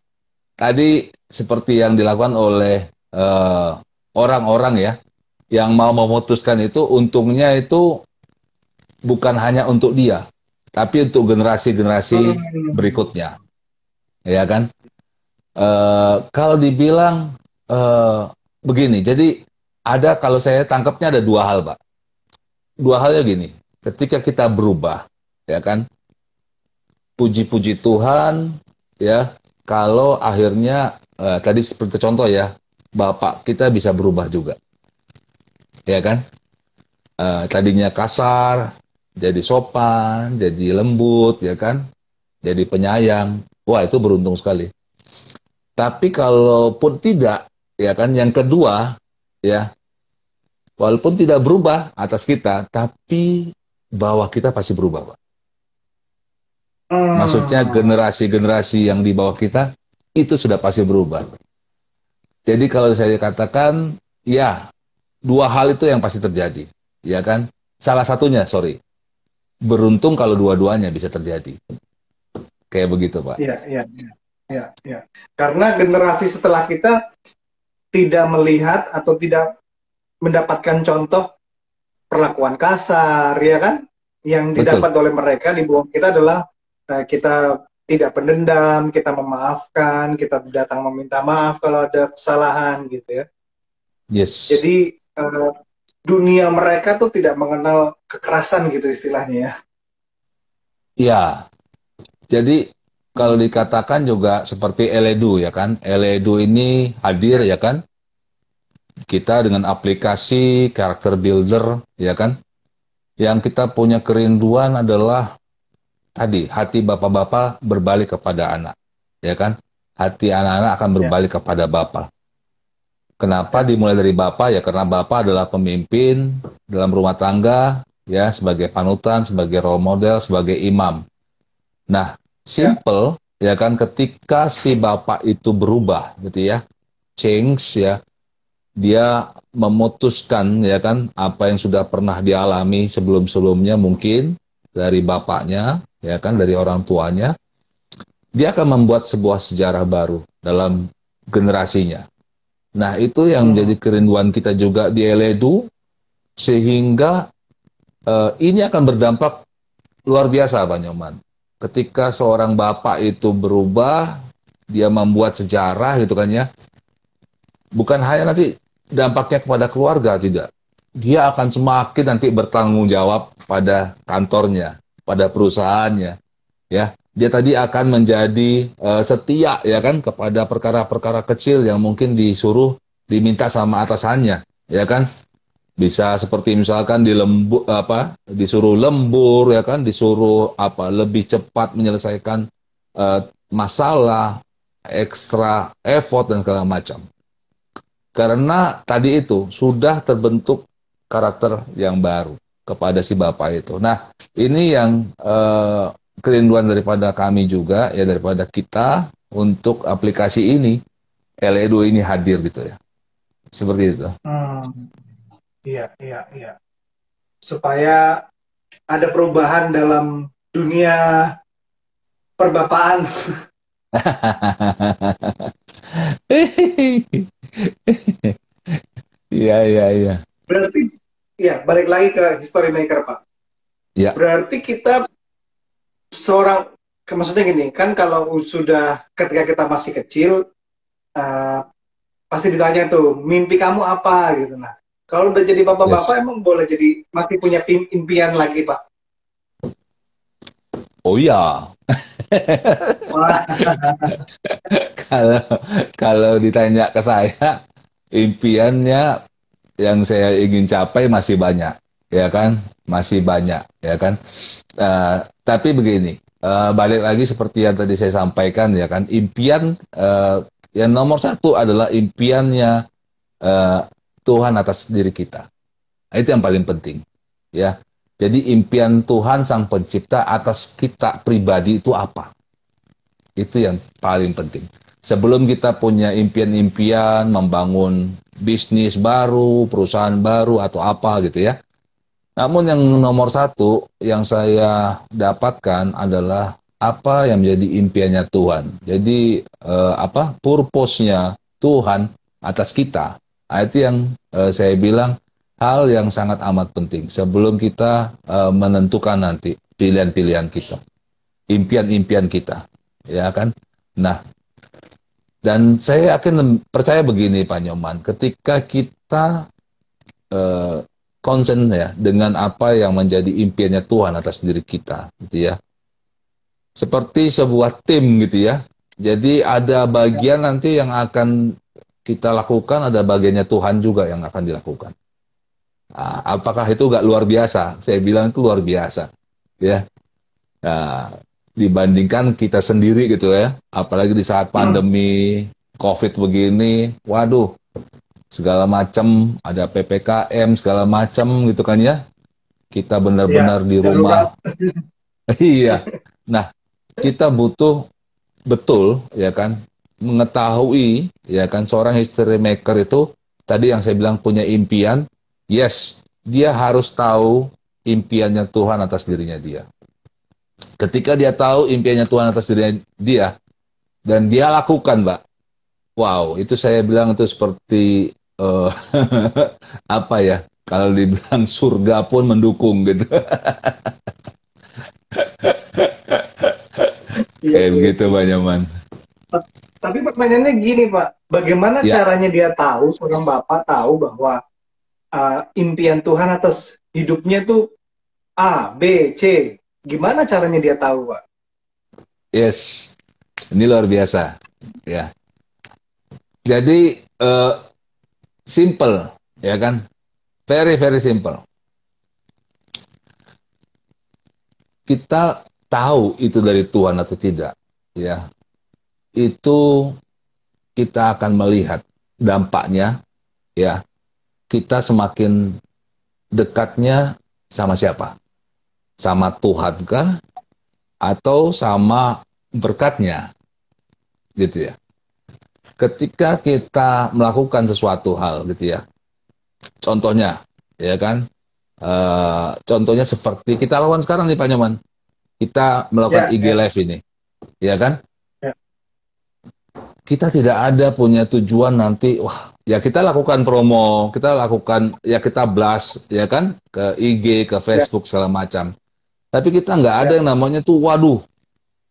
tadi seperti yang dilakukan oleh eh, orang-orang uh, ya yang mau memutuskan itu untungnya itu bukan hanya untuk dia tapi untuk generasi-generasi hmm. berikutnya ya kan uh, kalau dibilang uh, begini jadi ada kalau saya tangkapnya ada dua hal pak. Dua halnya gini ketika kita berubah ya kan puji-puji Tuhan ya kalau akhirnya uh, tadi seperti contoh ya bapak kita bisa berubah juga. Ya kan? Uh, tadinya kasar jadi sopan jadi lembut ya kan? Jadi penyayang. Wah itu beruntung sekali. Tapi kalaupun tidak ya kan yang kedua ya walaupun tidak berubah atas kita tapi bawah kita pasti berubah pak Hmm. Maksudnya generasi-generasi yang di bawah kita itu sudah pasti berubah. Jadi kalau saya katakan, ya dua hal itu yang pasti terjadi, ya kan? Salah satunya, sorry, beruntung kalau dua-duanya bisa terjadi. Kayak begitu, Pak. Iya, iya, iya, iya. Ya. Karena generasi setelah kita tidak melihat atau tidak mendapatkan contoh perlakuan kasar, ya kan? Yang didapat Betul. oleh mereka di bawah kita adalah uh, kita tidak pendendam, kita memaafkan, kita datang meminta maaf kalau ada kesalahan gitu ya. Yes. Jadi uh, dunia mereka tuh tidak mengenal kekerasan gitu istilahnya ya. Iya. Jadi kalau dikatakan juga seperti Eledu ya kan. Eledu ini hadir ya kan. Kita dengan aplikasi karakter builder ya kan. Yang kita punya kerinduan adalah tadi hati bapak-bapak berbalik kepada anak, ya kan? Hati anak-anak akan berbalik ya. kepada bapak. Kenapa dimulai dari bapak? Ya karena bapak adalah pemimpin dalam rumah tangga, ya sebagai panutan, sebagai role model, sebagai imam. Nah, simple ya, ya kan ketika si bapak itu berubah gitu ya, change ya, dia memutuskan ya kan apa yang sudah pernah dialami sebelum-sebelumnya mungkin dari bapaknya ya kan dari orang tuanya, dia akan membuat sebuah sejarah baru dalam generasinya. Nah, itu yang hmm. menjadi kerinduan kita juga di Eledu sehingga uh, ini akan berdampak luar biasa Pak Nyoman. Ketika seorang bapak itu berubah, dia membuat sejarah gitu kan ya. Bukan hanya nanti dampaknya kepada keluarga tidak. Dia akan semakin nanti bertanggung jawab pada kantornya, pada perusahaannya ya dia tadi akan menjadi uh, setia ya kan kepada perkara-perkara kecil yang mungkin disuruh diminta sama atasannya ya kan bisa seperti misalkan di lembu apa disuruh lembur ya kan disuruh apa lebih cepat menyelesaikan uh, masalah ekstra effort dan segala macam karena tadi itu sudah terbentuk karakter yang baru kepada si bapak itu. Nah, ini yang uh, kerinduan daripada kami juga ya daripada kita untuk aplikasi ini LE2 ini hadir gitu ya. Seperti itu. Hmm. Iya, iya, iya. Supaya ada perubahan dalam dunia perbapaan. Iya, iya, iya. Berarti ya balik lagi ke history maker pak ya. berarti kita seorang maksudnya gini kan kalau sudah ketika kita masih kecil uh, pasti ditanya tuh mimpi kamu apa gitu nah kalau udah jadi bapak-bapak yes. emang boleh jadi masih punya impian lagi pak oh iya kalau kalau ditanya ke saya impiannya yang saya ingin capai masih banyak, ya kan? Masih banyak, ya kan? Uh, tapi begini, uh, balik lagi seperti yang tadi saya sampaikan, ya kan? Impian uh, yang nomor satu adalah impiannya uh, Tuhan atas diri kita. Nah, itu yang paling penting, ya. Jadi impian Tuhan Sang Pencipta atas kita pribadi itu apa? Itu yang paling penting. Sebelum kita punya impian-impian membangun bisnis baru, perusahaan baru atau apa gitu ya. Namun yang nomor satu yang saya dapatkan adalah apa yang menjadi impiannya Tuhan. Jadi eh, apa purpose-nya Tuhan atas kita. Nah, itu yang eh, saya bilang hal yang sangat amat penting sebelum kita eh, menentukan nanti pilihan-pilihan kita, impian-impian kita, ya kan? Nah, dan saya yakin percaya begini Pak Nyoman, ketika kita konsen ya dengan apa yang menjadi impiannya Tuhan atas diri kita, gitu ya seperti sebuah tim gitu ya. Jadi ada bagian nanti yang akan kita lakukan, ada bagiannya Tuhan juga yang akan dilakukan. Nah, apakah itu gak luar biasa? Saya bilang itu luar biasa, ya. Nah, dibandingkan kita sendiri gitu ya, apalagi di saat pandemi COVID begini, waduh, segala macam ada ppkm segala macam gitu kan ya. Kita benar-benar ya, di rumah. iya. Nah, kita butuh betul ya kan mengetahui ya kan seorang history maker itu tadi yang saya bilang punya impian yes dia harus tahu impiannya Tuhan atas dirinya dia ketika dia tahu impiannya Tuhan atas dirinya dia dan dia lakukan mbak wow itu saya bilang itu seperti uh, apa ya kalau dibilang surga pun mendukung gitu Iya, Kayak iya. begitu Pak Nyaman. Tapi pertanyaannya gini Pak, bagaimana ya. caranya dia tahu, seorang Bapak tahu bahwa uh, impian Tuhan atas hidupnya itu A, B, C. Gimana caranya dia tahu Pak? Yes, ini luar biasa. Ya. Jadi uh, simple, ya kan? Very very simple. Kita tahu itu dari Tuhan atau tidak, ya, itu kita akan melihat dampaknya, ya, kita semakin dekatnya sama siapa? Sama Tuhan kah? Atau sama berkatnya? Gitu ya. Ketika kita melakukan sesuatu hal gitu ya. Contohnya, ya kan? Uh, contohnya seperti kita lawan sekarang nih Pak Nyoman kita melakukan ya, IG ya. Live ini, ya kan? Ya. Kita tidak ada punya tujuan nanti, wah, ya kita lakukan promo, kita lakukan, ya kita blast, ya kan, ke IG, ke Facebook ya. segala macam. Tapi kita nggak ada ya. yang namanya tuh, waduh,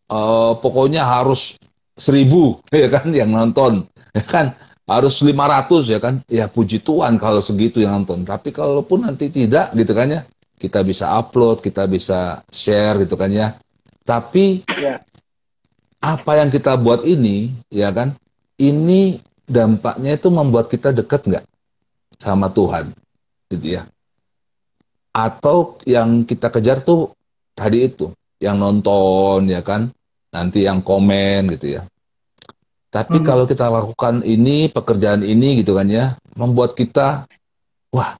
uh, pokoknya harus seribu, ya kan, yang nonton, ya kan? harus 500 ya kan ya puji Tuhan kalau segitu yang nonton tapi kalaupun nanti tidak gitu kan ya kita bisa upload, kita bisa share gitu kan ya. Tapi ya. Apa yang kita buat ini, ya kan, ini dampaknya itu membuat kita dekat nggak sama Tuhan, gitu ya. Atau yang kita kejar tuh tadi itu, yang nonton, ya kan, nanti yang komen gitu ya. Tapi hmm. kalau kita lakukan ini, pekerjaan ini gitu kan ya, membuat kita, wah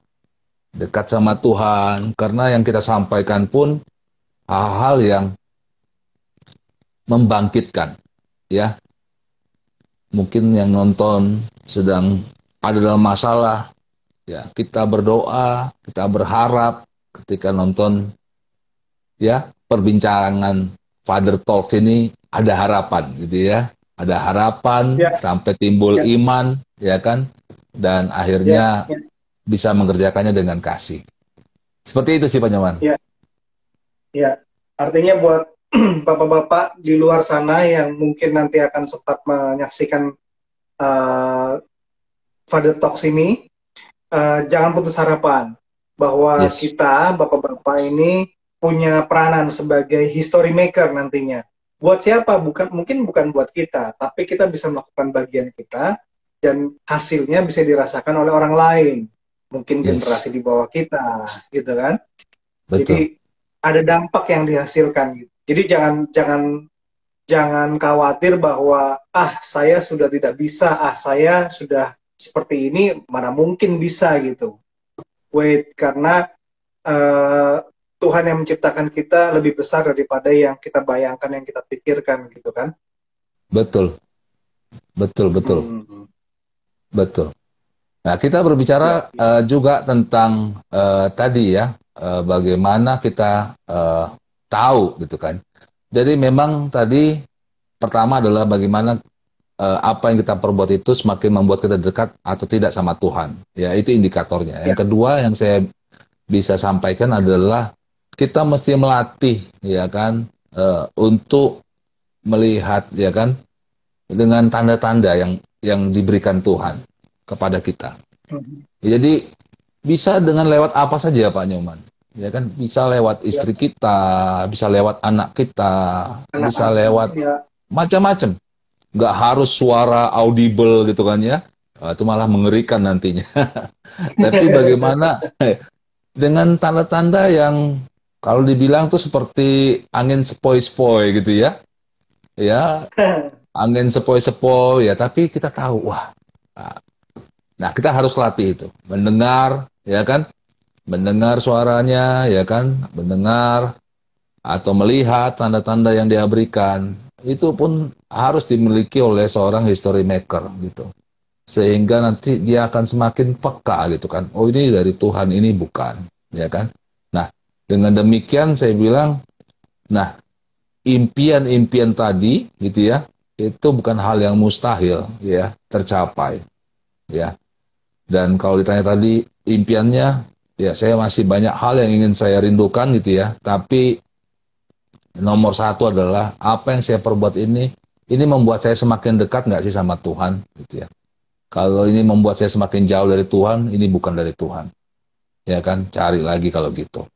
dekat sama Tuhan karena yang kita sampaikan pun hal-hal yang membangkitkan ya mungkin yang nonton sedang ada dalam masalah ya kita berdoa kita berharap ketika nonton ya perbincangan Father Talks ini ada harapan gitu ya ada harapan ya. sampai timbul ya. iman ya kan dan akhirnya ya. Ya bisa mengerjakannya dengan kasih. Seperti itu sih Pak Nyoman. Ya, ya. artinya buat bapak-bapak di luar sana yang mungkin nanti akan sempat menyaksikan uh, Father Talks ini, uh, jangan putus harapan bahwa yes. kita bapak-bapak ini punya peranan sebagai history maker nantinya. Buat siapa? Bukan mungkin bukan buat kita, tapi kita bisa melakukan bagian kita dan hasilnya bisa dirasakan oleh orang lain mungkin yes. generasi di bawah kita gitu kan Betul. jadi ada dampak yang dihasilkan gitu jadi jangan jangan jangan khawatir bahwa ah saya sudah tidak bisa ah saya sudah seperti ini mana mungkin bisa gitu. Wait karena uh, Tuhan yang menciptakan kita lebih besar daripada yang kita bayangkan yang kita pikirkan gitu kan? Betul. Betul betul. Hmm. betul. Nah kita berbicara ya, ya. Uh, juga tentang uh, tadi ya uh, bagaimana kita uh, tahu gitu kan jadi memang tadi pertama adalah bagaimana uh, apa yang kita perbuat itu semakin membuat kita dekat atau tidak sama Tuhan. Ya, itu indikatornya. Ya. Yang kedua yang saya bisa sampaikan adalah kita mesti melatih ya kan uh, untuk melihat ya kan dengan tanda-tanda yang yang diberikan Tuhan kepada kita. Hmm. Ya, jadi bisa dengan lewat apa saja Pak Nyoman ya kan bisa lewat istri ya. kita, bisa lewat anak kita, anak bisa lewat ya. macam-macam. Nggak harus suara audible gitu kan ya, nah, itu malah mengerikan nantinya. Tapi bagaimana dengan tanda-tanda yang kalau dibilang tuh seperti angin sepoi-sepoi gitu ya, ya angin sepoi-sepoi ya, tapi kita tahu wah, nah kita harus latih itu, mendengar ya kan mendengar suaranya, ya kan, mendengar atau melihat tanda-tanda yang dia berikan, itu pun harus dimiliki oleh seorang history maker gitu. Sehingga nanti dia akan semakin peka gitu kan. Oh ini dari Tuhan, ini bukan, ya kan? Nah, dengan demikian saya bilang, nah, impian-impian tadi gitu ya, itu bukan hal yang mustahil ya tercapai ya. Dan kalau ditanya tadi impiannya ya saya masih banyak hal yang ingin saya rindukan gitu ya. Tapi nomor satu adalah apa yang saya perbuat ini ini membuat saya semakin dekat nggak sih sama Tuhan gitu ya? Kalau ini membuat saya semakin jauh dari Tuhan ini bukan dari Tuhan. Ya kan? Cari lagi kalau gitu.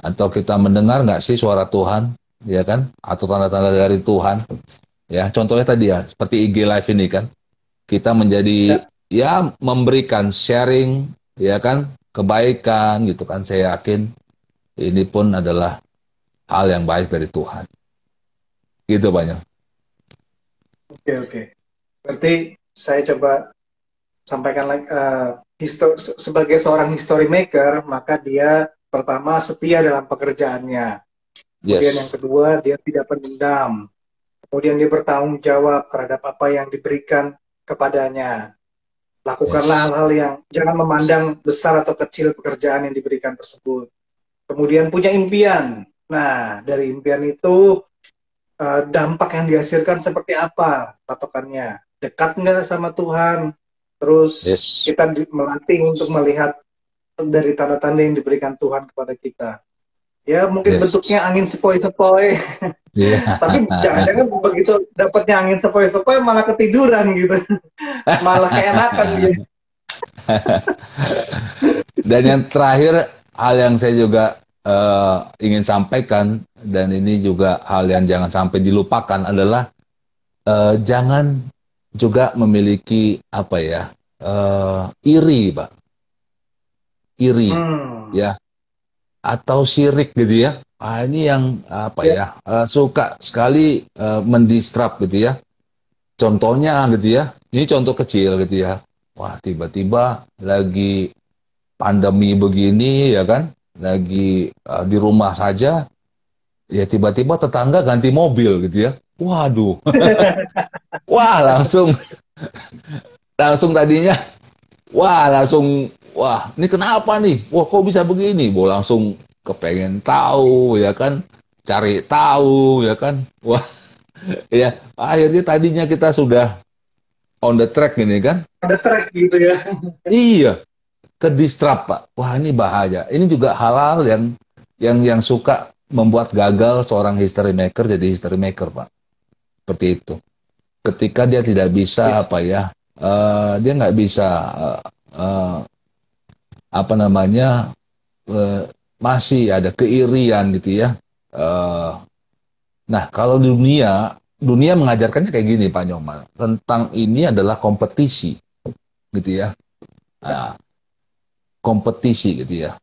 Atau kita mendengar nggak sih suara Tuhan? Ya kan? Atau tanda-tanda dari Tuhan? Ya contohnya tadi ya seperti IG live ini kan? Kita menjadi ya, ya memberikan sharing ya kan kebaikan gitu kan. Saya yakin ini pun adalah hal yang baik dari Tuhan. Gitu banyak oke oke. Berarti saya coba sampaikan lagi uh, sebagai seorang history maker maka dia pertama setia dalam pekerjaannya. Kemudian yes. yang kedua dia tidak pendendam. Kemudian dia bertanggung jawab terhadap apa yang diberikan kepadanya Lakukanlah hal-hal yes. yang jangan memandang besar atau kecil pekerjaan yang diberikan tersebut. Kemudian punya impian. Nah, dari impian itu uh, dampak yang dihasilkan seperti apa patokannya? Dekat nggak sama Tuhan? Terus yes. kita melatih untuk melihat dari tanda-tanda yang diberikan Tuhan kepada kita. Ya mungkin yes. bentuknya angin sepoi-sepoi. Yeah. Tapi jangan-jangan begitu dapatnya angin sepoi-sepoi malah ketiduran gitu. malah keenakan gitu. dan yang terakhir hal yang saya juga uh, ingin sampaikan dan ini juga hal yang jangan sampai dilupakan adalah uh, jangan juga memiliki apa ya uh, iri, pak, iri, hmm. ya, atau sirik gitu ya. Ah ini yang apa ya, ya uh, suka sekali uh, mendistrap gitu ya. Contohnya gitu ya. Ini contoh kecil gitu ya. Wah tiba-tiba lagi pandemi begini ya kan. Lagi uh, di rumah saja. Ya tiba-tiba tetangga ganti mobil gitu ya. Waduh. Wah langsung. Langsung tadinya wah langsung wah ini kenapa nih? Wah kok bisa begini? Bo langsung kepengen tahu ya kan? Cari tahu ya kan? Wah ya akhirnya tadinya kita sudah on the track gini kan? On the track gitu ya. Iya ke distrap pak. Wah ini bahaya. Ini juga halal yang yang yang suka membuat gagal seorang history maker jadi history maker pak. Seperti itu. Ketika dia tidak bisa ya. apa ya uh, dia nggak bisa uh, uh, apa namanya uh, masih ada keirian gitu ya. Uh, nah kalau di dunia dunia mengajarkannya kayak gini Pak Nyoman tentang ini adalah kompetisi gitu ya. Nah, kompetisi gitu ya.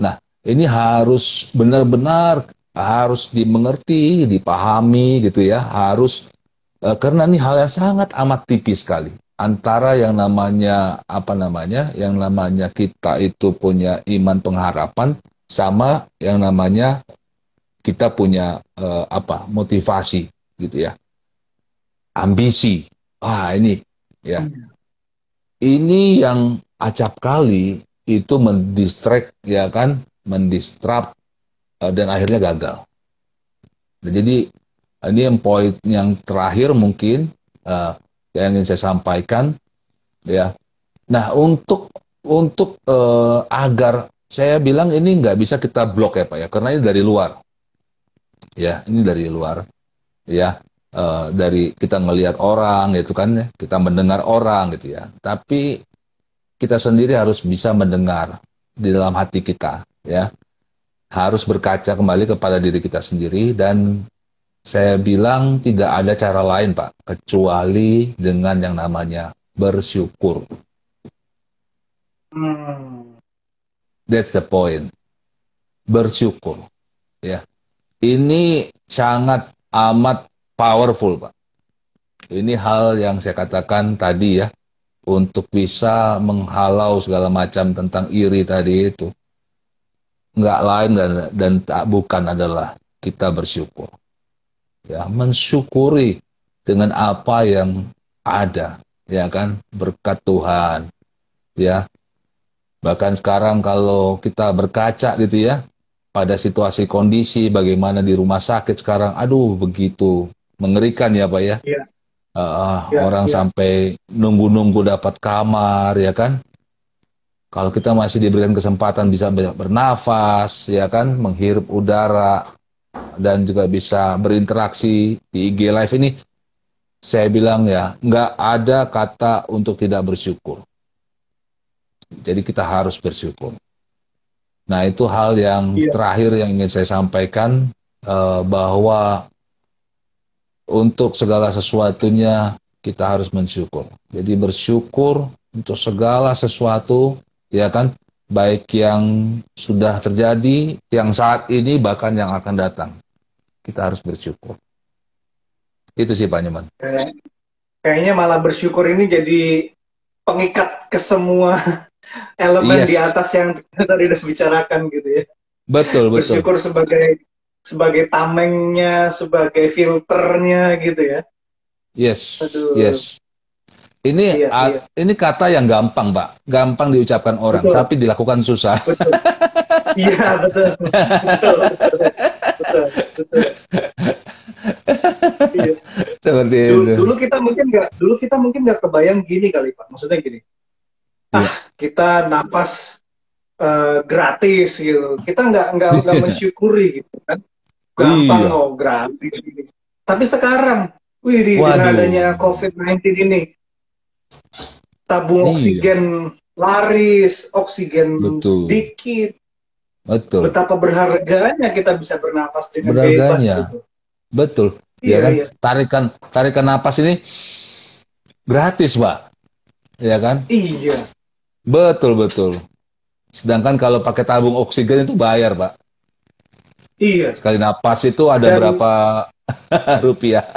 Nah ini harus benar-benar harus dimengerti, dipahami gitu ya, harus uh, karena ini hal yang sangat amat tipis sekali antara yang namanya apa namanya, yang namanya kita itu punya iman pengharapan sama yang namanya kita punya uh, apa motivasi gitu ya ambisi ah ini ya. Ini yang acap kali itu mendistract ya kan, mendistrap uh, dan akhirnya gagal. Nah, jadi ini yang poin yang terakhir mungkin uh, yang ingin saya sampaikan ya. Nah untuk untuk uh, agar saya bilang ini nggak bisa kita blok ya pak ya karena ini dari luar. Ya ini dari luar. Ya uh, dari kita ngelihat orang gitu kan ya kita mendengar orang gitu ya. Tapi kita sendiri harus bisa mendengar di dalam hati kita ya. Harus berkaca kembali kepada diri kita sendiri dan saya bilang tidak ada cara lain pak kecuali dengan yang namanya bersyukur. Hmm. That's the point. Bersyukur. Ya. Ini sangat amat powerful, Pak. Ini hal yang saya katakan tadi ya, untuk bisa menghalau segala macam tentang iri tadi itu. Enggak lain dan, dan tak bukan adalah kita bersyukur. Ya, mensyukuri dengan apa yang ada, ya kan, berkat Tuhan. Ya, Bahkan sekarang kalau kita berkaca gitu ya, pada situasi kondisi bagaimana di rumah sakit sekarang, aduh begitu mengerikan ya Pak ya. Iya. Uh, ya, orang ya. sampai nunggu-nunggu dapat kamar ya kan. Kalau kita masih diberikan kesempatan bisa bernafas ya kan, menghirup udara dan juga bisa berinteraksi di IG Live ini, saya bilang ya nggak ada kata untuk tidak bersyukur. Jadi kita harus bersyukur. Nah itu hal yang iya. terakhir yang ingin saya sampaikan uh, bahwa untuk segala sesuatunya kita harus mensyukur. Jadi bersyukur untuk segala sesuatu, ya kan, baik yang sudah terjadi, yang saat ini bahkan yang akan datang. Kita harus bersyukur. Itu sih Pak Nyoman. Kayaknya malah bersyukur ini jadi pengikat ke semua elemen yes. di atas yang tadi udah bicarakan gitu ya. Betul, betul. Bersyukur sebagai sebagai tamengnya, sebagai filternya gitu ya. Yes. Aduh. Yes. Ini iya, iya. ini kata yang gampang, Pak. Gampang diucapkan orang, betul. tapi dilakukan susah. Betul. Iya, betul. Betul, betul. Betul, betul. iya. Seperti dulu, itu. Dulu kita mungkin nggak, dulu kita mungkin nggak kebayang gini kali, Pak. Maksudnya gini ah iya. kita nafas uh, gratis gitu kita nggak nggak nggak iya. mensyukuri gitu kan gampang iya. oh gratis gitu. tapi sekarang wih di adanya COVID-19 ini tabung iya. oksigen laris oksigen Betul. sedikit Betul. Betapa berharganya kita bisa bernafas dengan berharganya. bebas gitu. Betul. Iya, ya kan? Iya. Tarikan tarikan napas ini gratis, Pak. Ya kan? Iya. Betul betul. Sedangkan kalau pakai tabung oksigen itu bayar, Pak. Iya. Sekali napas itu ada dan, berapa rupiah?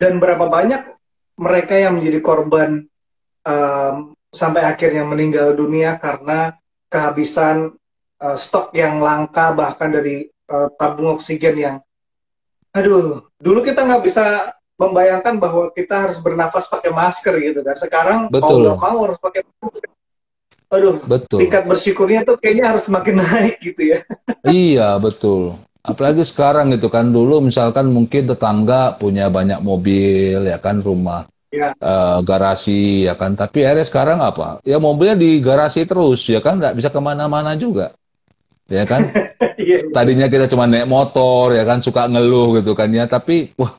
Dan berapa banyak mereka yang menjadi korban um, sampai akhirnya meninggal dunia karena kehabisan uh, stok yang langka bahkan dari uh, tabung oksigen yang, aduh, dulu kita nggak bisa membayangkan bahwa kita harus bernafas pakai masker gitu kan. Sekarang Betul. mau mau harus pakai masker. Aduh, betul. tingkat bersyukurnya tuh kayaknya harus semakin naik gitu ya. iya, betul. Apalagi sekarang gitu kan dulu misalkan mungkin tetangga punya banyak mobil ya kan rumah ya. Uh, garasi ya kan. Tapi akhirnya sekarang apa? Ya mobilnya di garasi terus ya kan? Nggak bisa ke mana-mana juga ya kan? Iya, iya. tadinya kita cuma naik motor ya kan? Suka ngeluh gitu kan ya. Tapi wah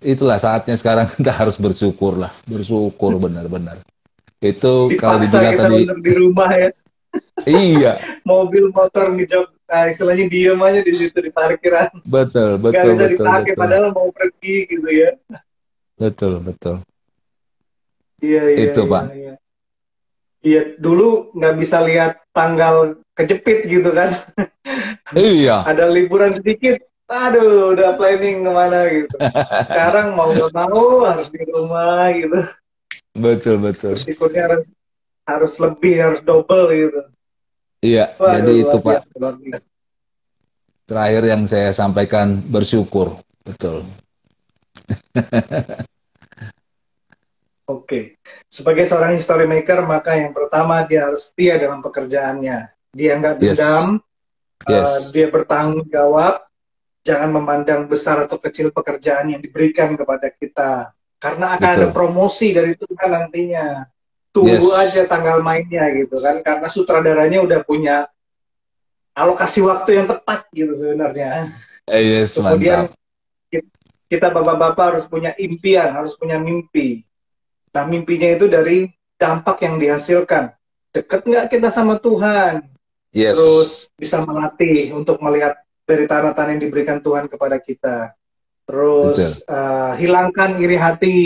itulah saatnya sekarang. Kita harus bersyukur lah. Bersyukur benar-benar. Itu Dipaksa kalau dibilang tadi di rumah ya. Iya. Mobil motor jog nah, istilahnya diem aja di situ di parkiran. Betul betul Gak bisa betul, dipakai betul. padahal mau pergi gitu ya. Betul betul. Iya iya itu iya, pak. iya. iya dulu nggak bisa lihat tanggal kejepit gitu kan. Iya. Ada liburan sedikit aduh udah planning ke mana gitu. Sekarang mau nggak mau harus di rumah gitu. Betul betul. Resikonya harus harus lebih harus double gitu iya jadi itu pak biasa. terakhir yang saya sampaikan bersyukur betul Oke, sebagai seorang history maker maka yang pertama dia harus setia dalam pekerjaannya. Dia nggak Yes. dendam, Yes. uh, dia bertanggung jawab. Jangan memandang besar atau kecil pekerjaan yang diberikan kepada kita, karena akan Betul. ada promosi dari Tuhan nantinya. Tunggu Yes. aja tanggal mainnya gitu kan, karena sutradaranya udah punya alokasi waktu yang tepat gitu sebenarnya. Eh, yes, Kemudian mantap. ki- kita bapak-bapak harus punya impian, harus punya mimpi. Nah mimpinya itu dari dampak yang dihasilkan. Deket nggak kita sama Tuhan? Yes. Terus bisa melatih untuk melihat dari tanda-tanda yang diberikan Tuhan kepada kita. Terus eh, hilangkan iri hati.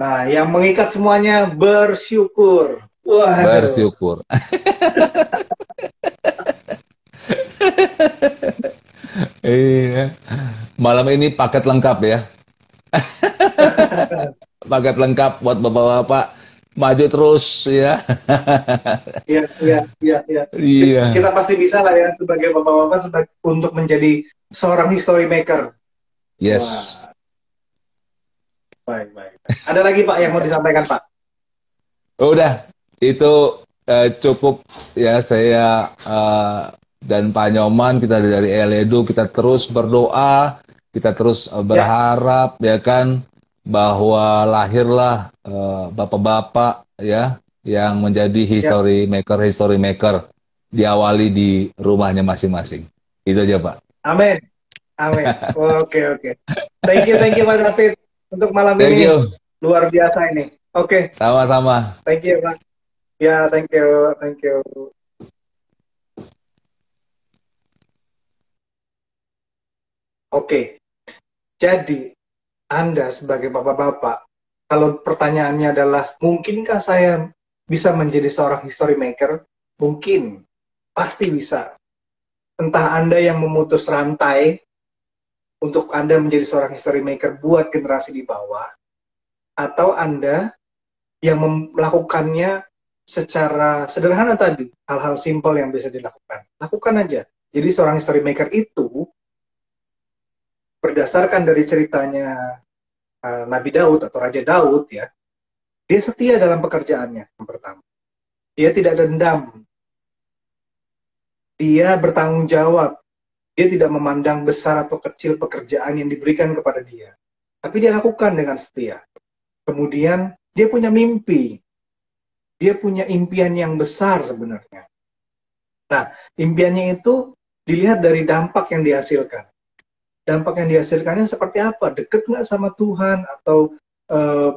Nah yang mengikat semuanya bersyukur. Wah, Bersyukur. Iya. Malam ini paket lengkap ya. paket lengkap buat bapak-bapak. Maju terus ya. Iya, iya, iya, iya. Iya. Kita pasti bisa lah ya sebagai bapak-bapak seba- untuk menjadi seorang history maker. Yes. Wah. Baik, baik. Ada lagi Pak yang mau disampaikan Pak? Udah, itu eh, cukup ya saya eh, dan Pak Nyoman kita dari Eledu kita terus berdoa, kita terus eh, berharap ya kan bahwa lahirlah eh, bapak-bapak ya yang menjadi history maker history maker diawali di rumahnya masing-masing. Itu aja Pak. Amin. Amin. Oke, oke. Thank you, thank you Pak David untuk malam Thank ini. you. Luar biasa ini. Oke, Sama-sama. thank you Pak. Ya, thank you, thank you. Oke. Jadi, Anda sebagai bapak-bapak, kalau pertanyaannya adalah, mungkinkah saya bisa menjadi seorang history maker? Mungkin. Pasti bisa. Entah Anda yang memutus rantai untuk Anda menjadi seorang history maker buat generasi di bawah, atau Anda yang melakukannya secara sederhana tadi, hal-hal simpel yang bisa dilakukan. Lakukan aja. Jadi seorang history maker itu berdasarkan dari ceritanya uh, Nabi Daud atau Raja Daud ya, dia setia dalam pekerjaannya yang pertama. Dia tidak dendam. Dia bertanggung jawab. Dia tidak memandang besar atau kecil pekerjaan yang diberikan kepada dia. Tapi dia lakukan dengan setia. Kemudian dia punya mimpi. Dia punya impian yang besar sebenarnya. Nah, impiannya itu dilihat dari dampak yang dihasilkan. Dampak yang dihasilkannya seperti apa? Deket nggak sama Tuhan atau eh,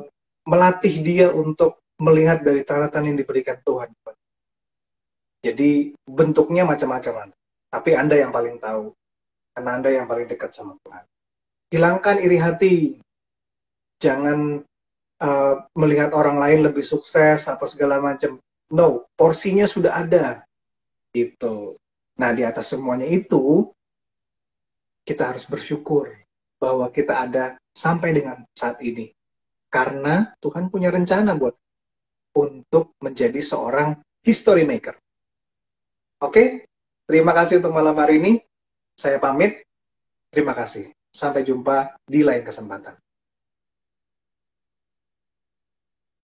melatih dia untuk melihat dari tanda-tanda yang diberikan Tuhan. Jadi bentuknya macam-macam. Tapi Anda yang paling tahu. Karena Anda yang paling dekat sama Tuhan. Hilangkan iri hati. Jangan uh, melihat orang lain lebih sukses apa segala macam. No, porsinya sudah ada. Itu. Nah, di atas semuanya itu kita harus bersyukur bahwa kita ada sampai dengan saat ini. Karena Tuhan punya rencana buat untuk menjadi seorang history maker. Oke, terima kasih untuk malam hari ini. Saya pamit. Terima kasih. Sampai jumpa di lain kesempatan.